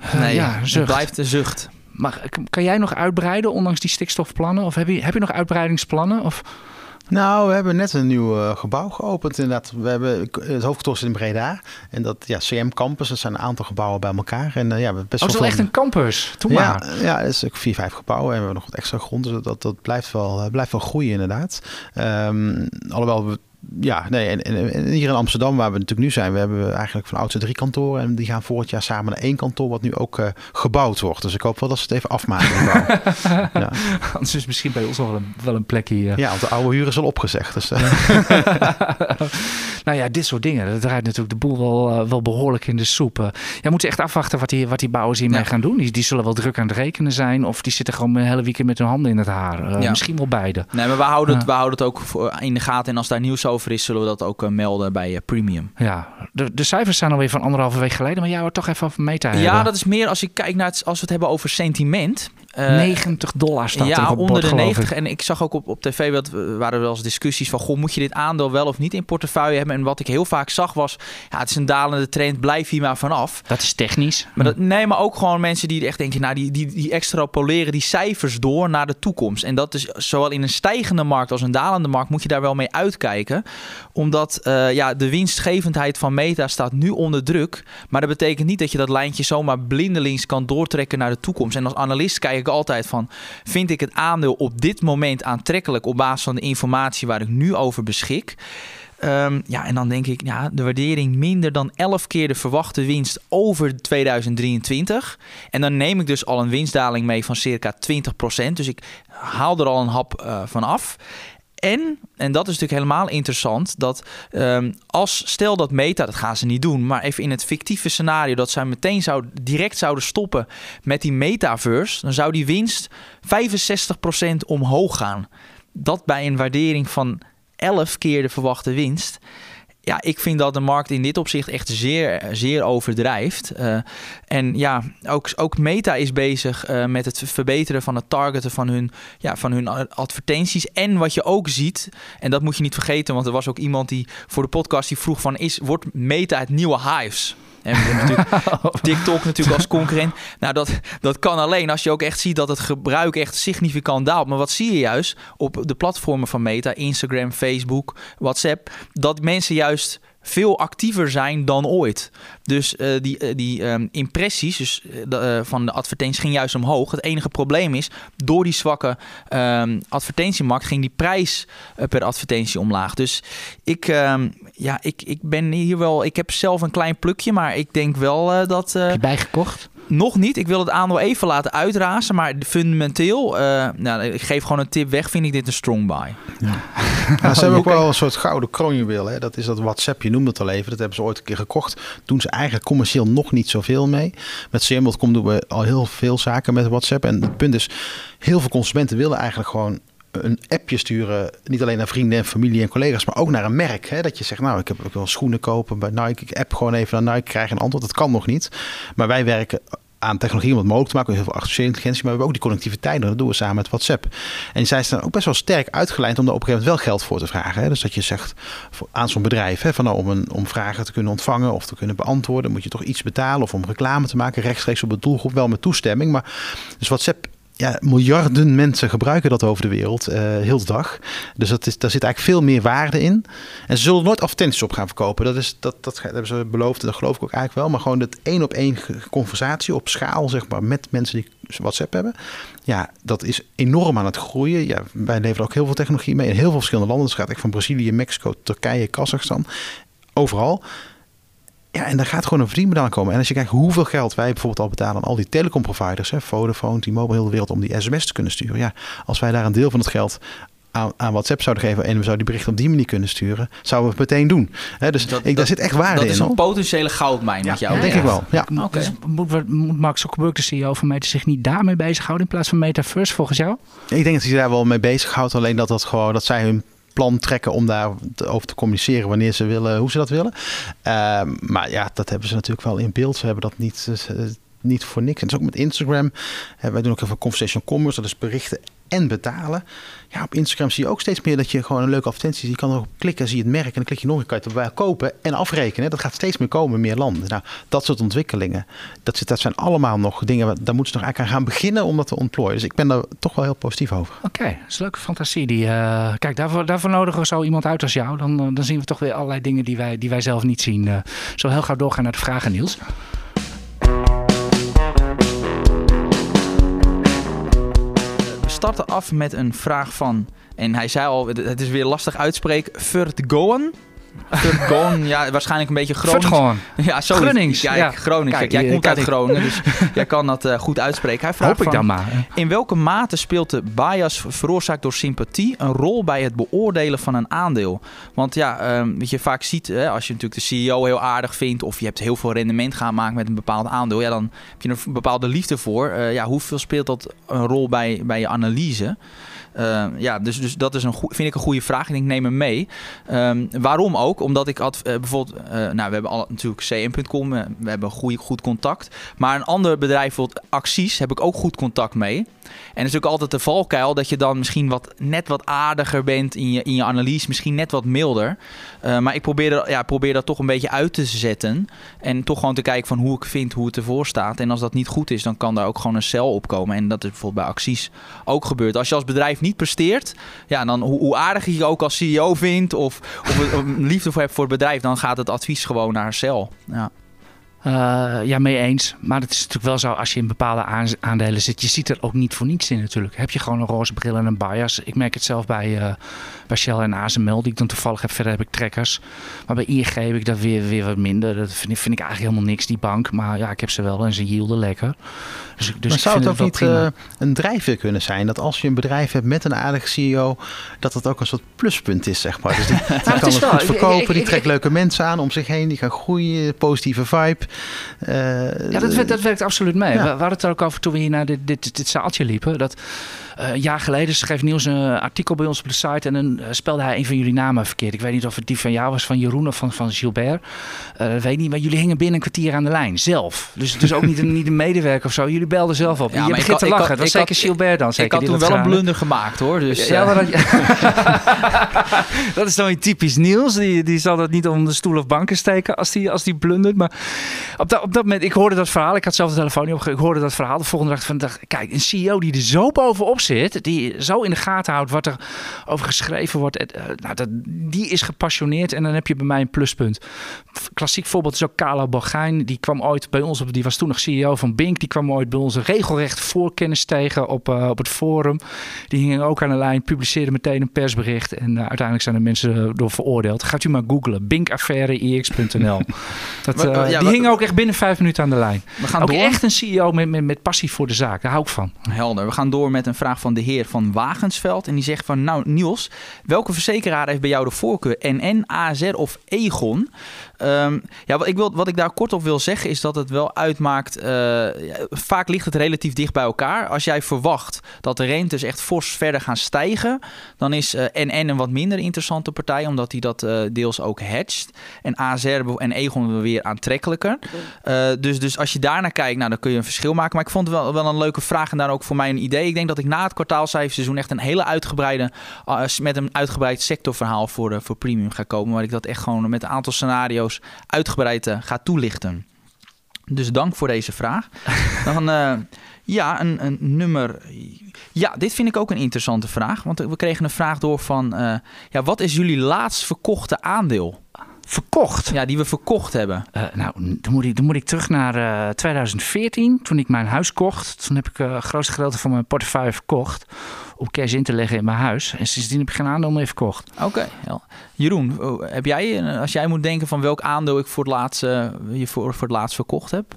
Eh, nee, ja, het blijft een zucht. Maar kan jij nog uitbreiden, ondanks die stikstofplannen? Of heb je, heb je nog uitbreidingsplannen? Of, Nou, we hebben net een nieuw eh, gebouw geopend. Inderdaad, we hebben het hoofdkantoor zit in Breda. En dat ja, CM Campus, dat zijn een aantal gebouwen bij elkaar. En eh, ja, we hebben best oh, het is wel echt een campus. Doe ja, maar. ja, het is ook vier, vijf gebouwen en we hebben nog wat extra grond. Dus dat, dat blijft, wel, eh, blijft wel groeien inderdaad. Ehm, alhoewel we ja, nee, en, hier in Amsterdam, waar we natuurlijk nu zijn, we hebben eigenlijk van oudsher drie kantoren. En die gaan volgend jaar samen naar één kantoor, wat nu ook eh, gebouwd wordt. Dus ik hoop wel dat ze het even afmaken. ja. Anders is misschien bij ons nog wel een, wel een plekje. eh. ja, want de oude huur is al opgezegd. Dus, eh, Nou ja, dit soort dingen. Dat draait natuurlijk de boel wel, wel behoorlijk in de soep. Ja, moeten echt afwachten wat die, wat die bouwers hiermee ja. gaan doen. Die, die zullen wel druk aan het rekenen zijn. Of die zitten gewoon een hele weekend met hun handen in het haar. Uh, ja. Misschien wel beide. Nee, maar we houden, het, we houden het ook in de gaten. En als daar nieuws over is, zullen we dat ook melden bij Premium. Ja, de, de cijfers zijn alweer van anderhalve week geleden. Maar jij wordt toch even over meta hebben. Ja, dat is meer als je kijkt naar het, als we het hebben over sentiment. Uh, 90 dollar staat ja, er op onder bord, de 90. Ik. En ik zag ook op, op tv, wat waren er wel eens discussies van... Goh, moet je dit aandeel wel of niet in portefeuille hebben? En wat ik heel vaak zag was... Ja, het is een dalende trend, blijf hier maar vanaf. Dat is technisch. Maar dat, nee, maar ook gewoon mensen die echt denken... Nou, die, die, die extrapoleren die cijfers door naar de toekomst. En dat is zowel in een stijgende markt als een dalende markt... moet je daar wel mee uitkijken. Omdat uh, ja, de winstgevendheid van Meta staat nu onder druk. Maar dat betekent niet dat je dat lijntje zomaar blindelings kan doortrekken naar de toekomst. En als analist kijk ik altijd van... Vind ik het aandeel op dit moment aantrekkelijk op basis van de informatie waar ik nu over beschik? Um, ja, en dan denk ik, ja, de waardering minder dan 11 keer de verwachte winst over 2023. En dan neem ik dus al een winstdaling mee van circa 20%. Dus ik haal er al een hap uh, van af. En, en dat is natuurlijk helemaal interessant, dat um, als stel dat Meta, dat gaan ze niet doen, maar even in het fictieve scenario dat zij meteen zou, direct zouden stoppen met die metaverse, dan zou die winst 65% omhoog gaan. Dat bij een waardering van 11 keer de verwachte winst. Ja, ik vind dat de markt in dit opzicht echt zeer, zeer overdrijft. Uh, en ja, ook, ook Meta is bezig uh, met het verbeteren van het targeten van hun, ja, van hun advertenties. En wat je ook ziet, en dat moet je niet vergeten, want er was ook iemand die voor de podcast die vroeg van, is, wordt Meta het nieuwe Hives? En we hebben natuurlijk TikTok natuurlijk als concurrent. Nou, dat, dat kan alleen als je ook echt ziet dat het gebruik echt significant daalt. Maar wat zie je juist op de platformen van Meta, Instagram, Facebook, WhatsApp, dat mensen juist veel actiever zijn dan ooit. Dus uh, die, uh, die um, impressies dus, uh, van de advertenties ging juist omhoog. Het enige probleem is, door die zwakke um, advertentiemarkt ging die prijs per advertentie omlaag. Dus ik, um, ja, ik, ik ben hier wel. Ik heb zelf een klein plukje, maar ik denk wel dat. heb je bijgekocht? Nog niet. Ik wil het aandeel even laten uitrazen. Maar fundamenteel, uh, nou, ik geef gewoon een tip weg, vind ik dit een strong buy. Ja. ja, ze hebben ook wel een soort gouden kroonjuweel. Hè? Dat is dat WhatsApp, je noemde het al even. Dat hebben ze ooit een keer gekocht. Doen ze eigenlijk commercieel nog niet zoveel mee. Met CM.com doen we al heel veel zaken met WhatsApp. En het punt is, heel veel consumenten willen eigenlijk gewoon een appje sturen, niet alleen naar vrienden en familie en collega's, maar ook naar een merk. Hè? Dat je zegt, nou, ik heb ook wel schoenen kopen bij Nike. Ik app gewoon even naar Nike, krijg een antwoord. Dat kan nog niet. Maar wij werken aan technologie om het mogelijk te maken. Heel veel artificiële intelligentie, maar we hebben ook die connectiviteit. Dat doen we samen met WhatsApp. En zij staan ook best wel sterk uitgeleid om daar op een gegeven moment wel geld voor te vragen. Hè? Dus dat je zegt aan zo'n bedrijf, hè, van nou, om, een, om vragen te kunnen ontvangen of te kunnen beantwoorden, moet je toch iets betalen of om reclame te maken, rechtstreeks op het doelgroep, wel met toestemming. Maar dus WhatsApp ja, miljarden mensen gebruiken dat over de wereld, uh, heel de dag. Dus dat is, daar zit eigenlijk veel meer waarde in. En ze zullen nooit advertenties op gaan verkopen. Dat, is, dat, dat, hebben ze beloofd en dat geloof ik ook eigenlijk wel. Maar gewoon dat één op één conversatie op schaal, zeg maar, met mensen die WhatsApp hebben. Ja, dat is enorm aan het groeien. Ja, wij leveren ook heel veel technologie mee in heel veel verschillende landen. Dus het gaat echt van Brazilië, Mexico, Turkije, Kazachstan. Overal. Ja, en daar gaat gewoon een verdienmodel komen. En als je kijkt hoeveel geld wij bijvoorbeeld al betalen aan al die telecomproviders, hè, Vodafone, T-Mobile, heel de wereld, om die sms te kunnen sturen. Ja, als wij daar een deel van het geld aan, aan WhatsApp zouden geven en we zouden die berichten op die manier kunnen sturen, zouden we het meteen doen. He, dus dat, ik, daar dat, zit echt waarde in. Dat is een potentiële goudmijn met ja, jou. Ja, denk ik wel. Ja. Okay. Dus moet, moet Mark Zuckerberg, de CEO van Meta, zich niet daarmee bezighouden in plaats van Metaverse volgens jou? Ik denk dat hij daar wel mee bezighoudt. Alleen dat, dat, gewoon, dat zij hun plan trekken om daarover te communiceren wanneer ze willen, hoe ze dat willen. Uh, maar ja, dat hebben ze natuurlijk wel in beeld. Ze hebben dat niet, niet voor niks. En is ook met Instagram. Uh, wij doen ook even conversational commerce, dat is berichten en betalen. Ja, op Instagram zie je ook steeds meer dat je gewoon een leuke advertentie ziet. Je kan erop klikken, zie je het merk en dan klik je nog een keer erbij kopen en afrekenen. Dat gaat steeds meer komen meer landen. Nou, dat soort ontwikkelingen, dat, dat zijn allemaal nog dingen, daar moeten ze nog eigenlijk aan gaan beginnen om dat te ontplooien. Dus ik ben daar toch wel heel positief over. Oké, dat is leuke fantasie. Die, uh, kijk, daarvoor, daarvoor nodigen we zo iemand uit als jou. Dan, uh, dan zien we toch weer allerlei dingen die wij, die wij zelf niet zien. Uh, zo heel gauw doorgaan naar de vragen, Niels. Starten af met een vraag van, en hij zei al, het is weer lastig uitspreken, Vertgoen. Vergon, ja, waarschijnlijk een beetje Gronings. Vergon. Ja, zo Ja, ja. Gronings. Kijk, jij komt uit ik- Groningen, dus jij kan dat eh, goed uitspreken. Hij vraagt Hoop ik van, dan maar. in welke mate speelt de bias veroorzaakt door sympathie een rol bij het beoordelen van een aandeel? Want ja, ehm, wat je vaak ziet, hè, als je natuurlijk de CEO heel aardig vindt of je hebt heel veel rendement gaan maken met een bepaald aandeel, ja, dan heb je een bepaalde liefde voor. Eh, ja, hoeveel speelt dat een rol bij, bij je analyse? Eh, ja, dus, dus dat is een vind ik een goede vraag. Ik denk, neem hem mee. Ehm, waarom ook? Omdat ik had eh, bijvoorbeeld, eh, nou, we hebben al, natuurlijk cm.com, eh, we hebben goede, goed contact. Maar een ander bedrijf, bijvoorbeeld Acties, heb ik ook goed contact mee. En het is ook altijd de valkuil dat je dan misschien wat, net wat aardiger bent in je, in je analyse, misschien net wat milder. Eh, maar ik probeer, er- ja, probeer dat toch een beetje uit te zetten. En toch gewoon te kijken van hoe ik vind hoe het ervoor staat. En als dat niet goed is, dan kan daar ook gewoon een cel op komen. En dat is bijvoorbeeld bij acties ook gebeurd. Als je als bedrijf niet presteert, ja, dan hoe, hoe aardig je je ook als CEO vindt of, of, een liefde voor hebt voor het bedrijf, dan gaat het advies gewoon naar cel. Ja. Eh, ja, mee eens. Maar het is natuurlijk wel zo, als je in bepaalde aandelen zit, je ziet er ook niet voor niets in natuurlijk. Heb je gewoon een roze bril en een bias. Ik merk het zelf bij, eh, bij Shell en ASML, die ik dan toevallig heb. Verder heb ik trekkers. Maar bij ING heb ik dat weer, weer wat minder. Dat vind, ik- vind ik eigenlijk helemaal niks, die bank. Maar ja, ik heb ze wel en ze yielden lekker. Dus, dus maar zou het ook wel niet prima. eh, een drijfveer kunnen zijn dat als je een bedrijf hebt met een aardige CEO, dat het ook een soort pluspunt is, zeg maar. Dus die, die het kan het goed verkopen, ik- ik- die trekt leuke mensen aan om zich heen, die gaan groeien, positieve vibe. Eh, Ja, dat, werkt- dat werkt absoluut mee. Ja. We, we hadden het er ook over toen we hier naar dit, dit, dit zaaltje liepen. Dat eh, een jaar geleden schreef Niels een artikel bij ons op de site. En dan eh, spelde hij een van jullie namen verkeerd. Ik weet niet of het die van jou was, van Jeroen of van, van Gilbert. Eh, dat weet niet, maar jullie hingen binnen een kwartier aan de lijn. Zelf. Dus, dus ook niet, een, niet een medewerker of zo. Jullie belden zelf op. Ja, je begint te lachen. dat was zeker had- Gilbert dan. Zeker, ik had toen wel een blunder gemaakt hoor. Dus, ja, eh, dat, dat is dan weer typisch Niels. Die, die zal dat niet onder de stoel of banken steken als die, als die blundert. Maar op dat, op dat moment, ik hoorde dat verhaal. Ik had zelf de telefoon niet opgegeven. Ik hoorde dat verhaal. De volgende dag van, dacht, kijk, een CEO die er zo bovenop zit. Die zo in de gaten houdt wat er over geschreven wordt. eh, nou, dat, die is gepassioneerd. En dan heb je bij mij een pluspunt. Klassiek voorbeeld is ook Carlo Borgijn. Die kwam ooit bij ons, op, die was toen nog CEO van Bink. Die kwam ooit bij ons regelrecht voorkennis tegen op, eh, op het forum. Die hingen ook aan de lijn, publiceerden meteen een persbericht. En eh, uiteindelijk zijn er mensen eh, door veroordeeld. Gaat u maar googlen. Binkaffaire ix.nl. Dat, eh, ja, die hingen ook echt binnen vijf minuten aan de lijn. we gaan Ook door. echt een CEO met, met, met passie voor de zaak. Daar hou ik van. Helder. We gaan door met een vraag van de heer van Wagensveld. En die zegt van, nou Niels, welke verzekeraar heeft bij jou de voorkeur? NN, ASR of Egon? Ehm, ja, wat ik, wil, wat ik daar kort op wil zeggen is dat het wel uitmaakt... eh, vaak ligt het relatief dicht bij elkaar. Als jij verwacht dat de rentes echt fors verder gaan stijgen... dan is eh, NN een wat minder interessante partij... omdat die dat eh, deels ook hedgt. En ASR en Egon weer aantrekkelijker. Dus, dus als je daarnaar kijkt, nou, dan kun je een verschil maken. Maar ik vond het wel, wel een leuke vraag en daar ook voor mij een idee. Ik denk dat ik na het kwartaalcijferseizoen echt een hele uitgebreide, uh, met een uitgebreid sectorverhaal voor, uh, voor premium ga komen. Waar ik dat echt gewoon met een aantal scenario's uitgebreid uh, ga toelichten. Dus dank voor deze vraag. Dan, uh, ja, een, een, nummer. Ja, dit vind ik ook een interessante vraag. Want we kregen een vraag door van: uh, ja, wat is jullie laatst verkochte aandeel? Verkocht? Ja, die we verkocht hebben. Uh, nou, dan moet, ik, dan moet ik terug naar uh, 2014, toen ik mijn huis kocht. Toen heb ik uh, het grootste gedeelte van mijn portefeuille verkocht om cash in te leggen in mijn huis. En sindsdien heb ik geen aandeel meer verkocht. Oké. Okay. Jeroen, heb jij, als jij moet denken van welk aandeel ik voor het laatst, je voor, voor het laatst verkocht heb?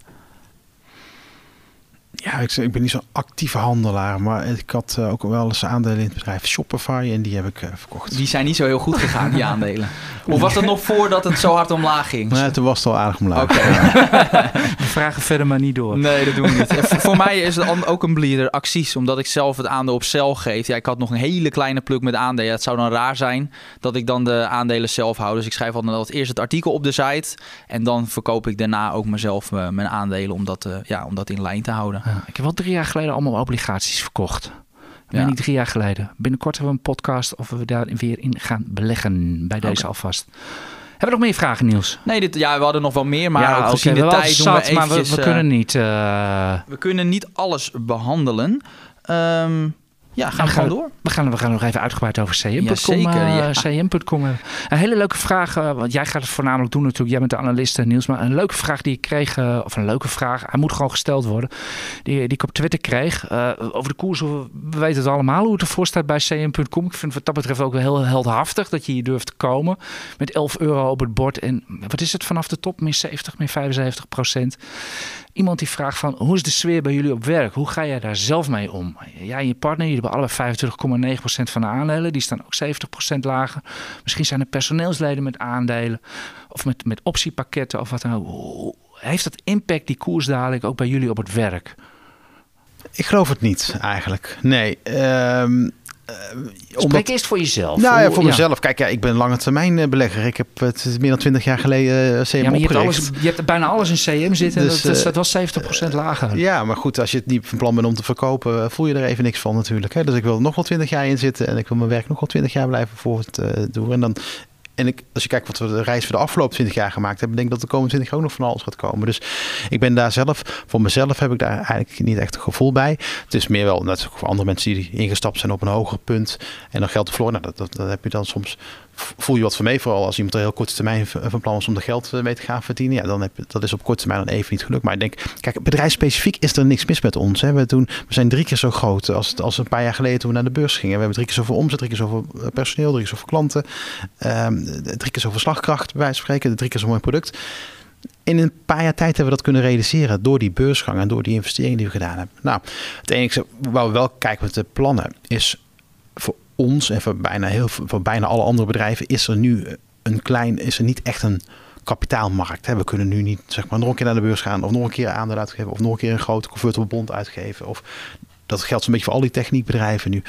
Ja, ik, ik, ben niet zo'n actieve handelaar, maar ik had uh, ook wel eens aandelen in het bedrijf Shopify en die heb ik uh, verkocht. Die zijn niet zo heel goed gegaan, die aandelen. Of was dat nog voordat het zo hard omlaag ging? Nee, toen was het al aardig omlaag. Okay. we vragen verder maar niet door. Nee, dat doen we niet. voor mij is het ook een bleeder acties, omdat ik zelf het aandeel op cel geef. Ja, ik had nog een hele kleine pluk met aandelen. Het zou dan raar zijn dat ik dan de aandelen zelf hou. Dus ik schrijf altijd eerst het artikel op de site en dan verkoop ik daarna ook mezelf uh, mijn aandelen om dat, uh, ja, om dat in lijn te houden. Ja, ik heb wel drie jaar geleden allemaal obligaties verkocht. Ja. niet drie jaar geleden. Binnenkort hebben we een podcast of we daar weer in gaan beleggen. Bij deze okay. alvast. Hebben we nog meer vragen, Niels? Nee, dit, ja, we hadden nog wel meer, maar ja, gezien okay, de tijd zat, doen we eventjes, maar we, we uh, kunnen niet... Uh... We kunnen niet alles behandelen. Um, Ja, gaan we gewoon door. We gaan, we gaan nog even uitgebreid over cm.com Ja, zeker, eh, cm.com hebben. Een hele leuke vraag, eh, want jij gaat het voornamelijk doen natuurlijk. Jij bent de analist, eh, Niels. Maar een leuke vraag die ik kreeg, eh, of een leuke vraag, hij moet gewoon gesteld worden. Die, die ik op Twitter kreeg. eh, over de koers, we weten het allemaal hoe het ervoor staat bij cm.com. Ik vind het wat dat betreft ook wel heel heldhaftig dat je hier durft te komen. Met 11 euro op het bord. En wat is het vanaf de top? Min 70, min 75 procent. Iemand die vraagt van, hoe is de sfeer bij jullie op werk? Hoe ga jij daar zelf mee om? Jij en je partner, jullie hebben allebei 25,9% van de aandelen. Die staan ook 70% lager. Misschien zijn er personeelsleden met aandelen. Of met, met optiepakketten of wat dan ook. Heeft dat impact, die koersdaling, ook bij jullie op het werk? Ik geloof het niet eigenlijk. Nee. Ehm, eh, Spreek eerst voor jezelf. Nou ja, voor mezelf. Kijk, ja, ik ben een lange termijn eh, belegger. Ik heb het meer dan twintig jaar geleden eh, CM Ja, maar je hebt, alles, je hebt bijna alles in CM zitten. Dus, dat, dat, eh, dat was 70% lager. Ja, maar goed, als je het niet van plan bent om te verkopen, eh, voel je er even niks van natuurlijk. Hè? Dus ik wil er nog wel twintig jaar in zitten en ik wil mijn werk nog wel twintig jaar blijven voortdoen. En dan. En ik, als je kijkt wat we de reis voor de afgelopen 20 jaar gemaakt hebben, denk ik dat de komende 20 jaar ook nog van alles gaat komen. Dus ik ben daar zelf, voor mezelf heb ik daar eigenlijk niet echt een gevoel bij. Het is meer wel, net voor andere mensen die ingestapt zijn op een hoger punt en dan geld te verloren. Nou, dat, dat heb je dan soms, voel je wat voor mee. Vooral als iemand er heel korte termijn van plan was om er geld eh, mee te gaan verdienen. Ja, dan heb je, dat is op korte termijn dan even niet gelukt. Maar ik denk, kijk, bedrijfsspecifiek is er niks mis met ons. We, doen, we zijn drie keer zo groot als, als een paar jaar geleden toen we naar de beurs gingen. We hebben drie keer zoveel omzet, drie keer zoveel eh, personeel, drie keer zoveel klanten. ehm, drie keer zoveel slagkracht, bij wijze van spreken. Drie keer zo'n mooi product. In een paar jaar tijd hebben we dat kunnen realiseren door die beursgang en door die investeringen die we gedaan hebben. Nou, het enige waar we wel kijken met de plannen is ons en voor bijna, heel, voor bijna alle andere bedrijven is er nu een klein, is er niet echt een kapitaalmarkt. Hè. We kunnen nu niet zeg maar nog een keer naar de beurs gaan of nog een keer aandelen uitgeven of nog een keer een grote convertible bond uitgeven. Of dat geldt zo'n beetje voor al die techniekbedrijven nu.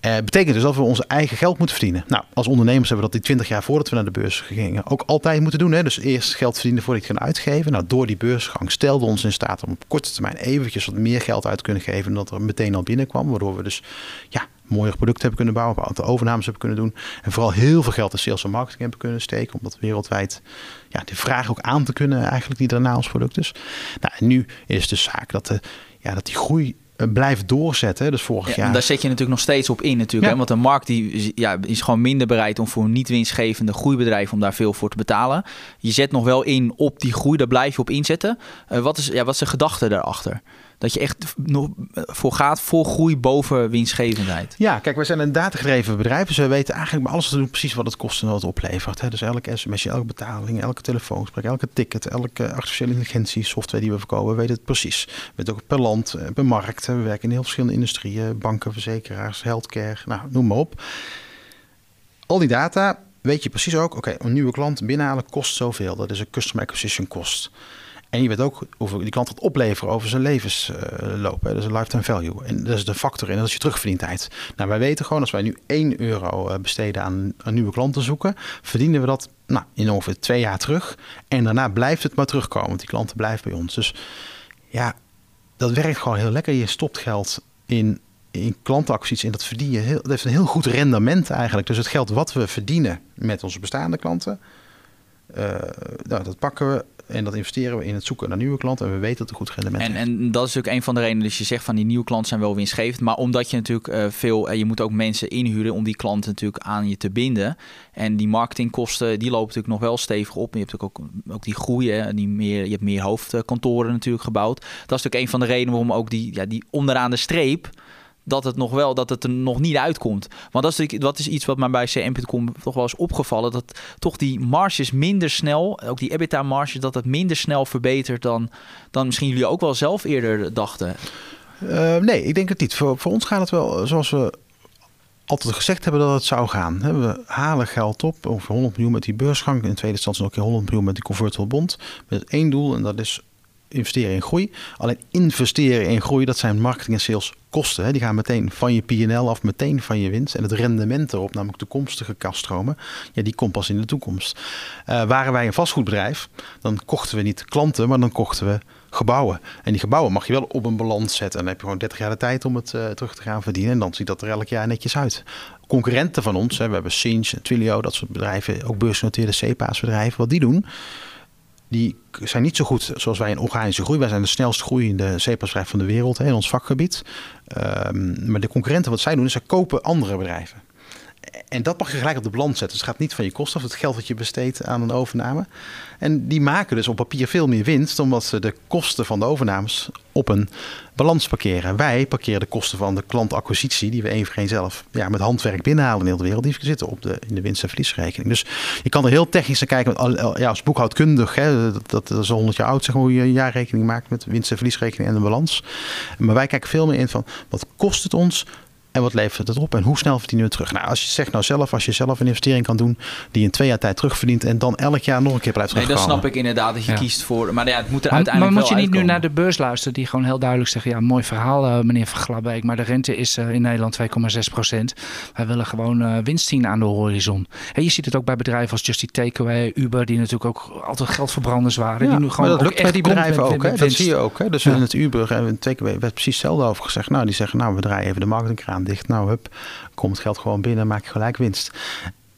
Eh, betekent dus dat we onze eigen geld moeten verdienen. Nou, als ondernemers hebben we dat die 20 jaar voordat we naar de beurs gingen ook altijd moeten doen. Hè? Dus eerst geld verdienen voordat je het gaan uitgeven. Nou, door die beursgang stelde ons in staat om op korte termijn eventjes wat meer geld uit te kunnen geven dan dat er meteen al binnenkwam. Waardoor we dus ja, mooiere producten hebben kunnen bouwen, een aantal overnames hebben kunnen doen. En vooral heel veel geld in sales en marketing hebben kunnen steken. Om dat wereldwijd ja, de vraag ook aan te kunnen eigenlijk die daarna ons product is. Nou, en nu is de zaak dat, de, ja, dat die groei eh, blijft doorzetten. Dus vorig Ja, jaar... Daar zet je natuurlijk nog steeds op in natuurlijk. Ja. Hè? Want de markt die, is- ja, is gewoon minder bereid om voor een niet winstgevende groeibedrijf om daar veel voor te betalen. Je zet nog wel in op die groei, daar blijf je op inzetten. Eh, wat, is, ja, wat is de gedachte daarachter? Dat je echt nog eh, voor gaat voor groei boven winstgevendheid. Ja, kijk, wij zijn een datagedreven bedrijf. Dus we weten eigenlijk bij alles te doen precies wat het kost en wat het oplevert. Hè. Dus elke sms'je, elke betaling, elke telefoongesprek, elke ticket, elke artificiële intelligentie software die we verkopen, we weten het precies. We weten ook per land, eh, per markt. We werken in heel verschillende industrieën, banken, verzekeraars, healthcare, nou, noem maar op. Al die data weet je precies ook, oké, een nieuwe klant binnenhalen kost zoveel. Dat is een customer acquisition cost. En je weet ook hoeveel die klant gaat opleveren over zijn levensloop. hè. dat is een lifetime value. En dat is de factor en dat is je terugverdientijd. Nou, wij weten gewoon, als wij nu 1 euro eh, besteden aan een nieuwe klant te zoeken, verdienen we dat nou, in ongeveer twee jaar terug. En daarna blijft het maar terugkomen, want die klanten blijven bij ons. Dus ja, dat werkt gewoon heel lekker. Je stopt geld in, in klantenacties en dat verdien je heel, dat heeft een heel goed rendement eigenlijk. Dus het geld wat we verdienen met onze bestaande klanten, eh, nou, dat pakken we en dat investeren we in het zoeken naar nieuwe klanten. En we weten dat het goed rendement En, heeft. en dat is ook een van de redenen. Dus je zegt van die nieuwe klanten zijn wel winstgevend. Maar omdat je natuurlijk eh, veel. eh, je moet ook mensen inhuren om die klanten natuurlijk aan je te binden. En die marketingkosten die lopen natuurlijk nog wel stevig op. En je hebt natuurlijk ook, ook die groei. Hè, die meer, je hebt meer hoofdkantoren natuurlijk gebouwd. Dat is natuurlijk een van de redenen waarom ook die, ja, die onderaan de streep. Dat het nog wel, dat het er nog niet uitkomt. Want dat is, dat is iets wat mij bij CM.com toch wel is opgevallen. Dat toch die marges minder snel, ook die EBITDA-marge, dat het minder snel verbetert dan, dan misschien jullie ook wel zelf eerder dachten. Eh, nee, ik denk het niet. Voor, ons gaat het wel eh, zoals we altijd gezegd hebben dat het zou gaan. We halen geld op, ongeveer 100 miljoen met die beursgang. In de tweede instantie nog een keer 100 miljoen met die convertible bond. Met één doel en dat is investeren in groei. Alleen investeren in groei, dat zijn marketing en sales kosten. Hè. Die gaan meteen van je P&L af, meteen van je winst. En het rendement erop, namelijk toekomstige kaststromen, ja, die komt pas in de toekomst. Eh, waren wij een vastgoedbedrijf, dan kochten we niet klanten, maar dan kochten we gebouwen. En die gebouwen mag je wel op een balans zetten. En dan heb je gewoon 30 jaar de tijd om het eh, terug te gaan verdienen. En dan ziet dat er elk jaar netjes uit. Concurrenten van ons, hè, we hebben Sinch, Twilio, dat soort bedrijven, ook beursgenoteerde CPA's bedrijven, wat die doen. Die zijn niet zo goed zoals wij in organische groei. Wij zijn de snelst groeiende zeepasbedrijf van de wereld hè, in ons vakgebied. Ehm, maar de concurrenten, wat zij doen, is ze kopen andere bedrijven. En dat mag je gelijk op de balans zetten. Dus het gaat niet van je kosten af, het geld dat je besteedt aan een overname. En die maken dus op papier veel meer winst, omdat ze de kosten van de overnames op een balans parkeren. Wij parkeren de kosten van de klantacquisitie, die we één voor één zelf ja, met handwerk binnenhalen in heel de wereld, die zitten op de, in de winst- en verliesrekening. Dus je kan er heel technisch naar kijken, ja, als boekhoudkundig, hè, dat, dat is al 100 jaar oud, zeg maar, hoe je een jaarrekening maakt met winst- en verliesrekening en de balans. Maar wij kijken veel meer in van, wat kost het ons en wat levert het op? En hoe snel verdienen we terug? Nou, als je zegt nou zelf, als je zelf een investering kan doen die in twee jaar tijd terugverdient en dan elk jaar nog een keer blijft terugkomen. Nee, dat snap ik inderdaad dat je kiest voor. Maar ja, het moet er maar, uiteindelijk Maar moet je niet nu naar de beurs luisteren die gewoon heel duidelijk zeggen, ja, mooi verhaal uh, meneer Van Glabbeek, maar de rente is uh, in Nederland 2,6 procent. Wij willen gewoon uh, winst zien aan de horizon. En je ziet het ook bij bedrijven als Just Eat Takeaway, Uber, die natuurlijk ook altijd geldverbranders waren. Ja, die nu gewoon maar dat lukt bij die bedrijven ook. Hè? Dat zie je ook. Hè? Dus ja. in het Uber en Takeaway werd precies hetzelfde over gezegd. Nou, die zeggen, nou, we draaien even de marketingkraan dicht. Nou, hup, komt geld gewoon binnen, maak je gelijk winst.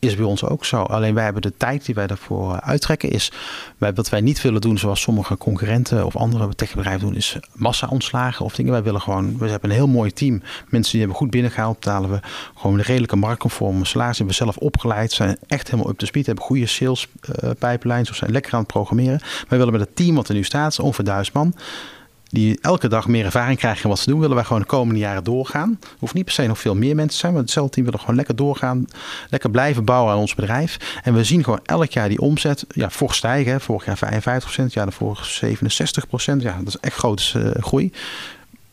Is bij ons ook zo. Alleen wij hebben de tijd die wij daarvoor eh, uittrekken. Is wij, wat wij niet willen doen, zoals sommige concurrenten of andere techbedrijven doen, is massa-ontslagen of dingen. Wij willen gewoon, we hebben een heel mooi team. Mensen die hebben goed binnengehaald, betalen we gewoon een redelijke marktconforme salaris. Hebben we zelf opgeleid, zijn echt helemaal up to speed, hebben goede sales uh, pipelines of zijn lekker aan het programmeren. Wij willen met het team wat er nu staat, ongeveer man die elke dag meer ervaring krijgen in wat ze doen, willen wij gewoon de komende jaren doorgaan. Hoeft niet per se nog veel meer mensen te zijn, maar hetzelfde team willen gewoon lekker doorgaan, lekker blijven bouwen aan ons bedrijf. En we zien gewoon elk jaar die omzet ja, fors stijgen. Vorig jaar 55 procent, ja, daarvoor 67 procent. Ja, dat is echt grote uh, groei.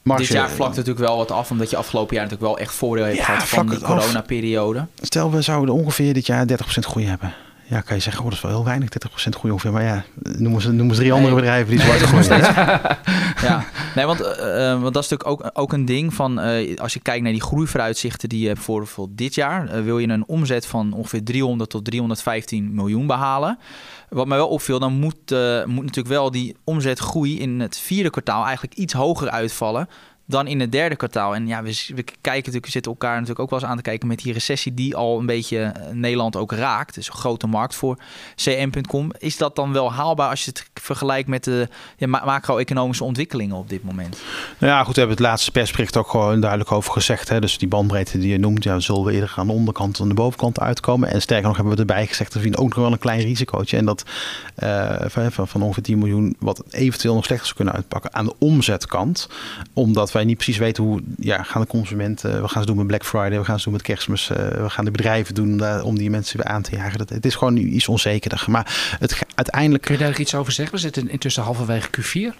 Marge, Dit jaar vlakt natuurlijk wel wat af, omdat je afgelopen jaar natuurlijk wel echt voordeel hebt ja, gehad van de coronaperiode. Stel, we zouden ongeveer dit jaar 30% groei hebben ja, kan je zeggen, oh, dat is wel heel weinig, 30% groei ongeveer. Maar ja, noemen ze, noemen ze drie andere bedrijven die zwart groeien. ja, nee, want, uh, want dat is natuurlijk ook, ook een ding van, uh, als je kijkt naar die groeivooruitzichten die je hebt voor, voor dit jaar, uh, wil je een omzet van ongeveer 300 tot 315 miljoen behalen. Wat mij wel opviel, dan moet, moet natuurlijk wel die omzetgroei in het vierde kwartaal eigenlijk iets hoger uitvallen dan in het derde kwartaal. En ja, we, we kijken natuurlijk, we zitten elkaar natuurlijk ook wel eens aan te kijken met die recessie die al een beetje eh, Nederland ook raakt. Dus een grote markt voor cm.com. Is dat dan wel haalbaar als je het vergelijkt met de ja, macro-economische ontwikkelingen op dit moment? Nou ja, goed, we hebben het laatste persbericht ook gewoon duidelijk over gezegd. Hè. Dus die bandbreedte die je noemt, ja, zullen we eerder aan de onderkant dan de bovenkant uitkomen. En sterker nog hebben we erbij gezegd, er vinden ook nog wel een klein risicootje. En dat uh, van, van ongeveer 10 miljoen, wat eventueel nog slechter zou kunnen uitpakken aan de omzetkant. Omdat wij niet precies weten hoe ja, gaan de consumenten, we gaan ze doen met Black Friday, we gaan ze doen met kerstmis, uh, we gaan de bedrijven doen uh, om die mensen weer aan te jagen. Dat, het is gewoon iets onzekerder. Maar het, uiteindelijk. Kun je daar iets over zeggen? We zitten intussen halverwege Q4.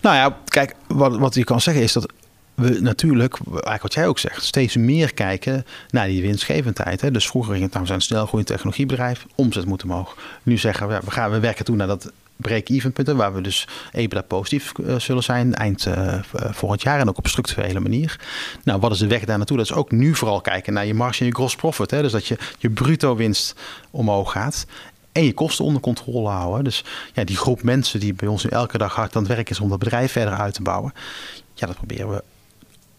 Nou ja, kijk, wat, wat je kan zeggen is dat we natuurlijk, eigenlijk wat jij ook zegt, steeds meer kijken naar die winstgevendheid. Hè. Dus vroeger ging het nou zijn snelgroeiend technologiebedrijf, omzet moet omhoog. Nu zeggen we, we gaan we werken toe naar dat break-even punten, waar we dus EBITDA positief uh, zullen zijn eind uh, volgend jaar en ook op structurele manier. Nou, wat is de weg daar naartoe? Dat is ook nu vooral kijken naar je marge en je gross profit. Hè? Dus dat je je bruto winst omhoog gaat en je kosten onder controle houden. Dus ja, die groep mensen die bij ons nu elke dag hard aan het werk is om dat bedrijf verder uit te bouwen, ja, dat proberen we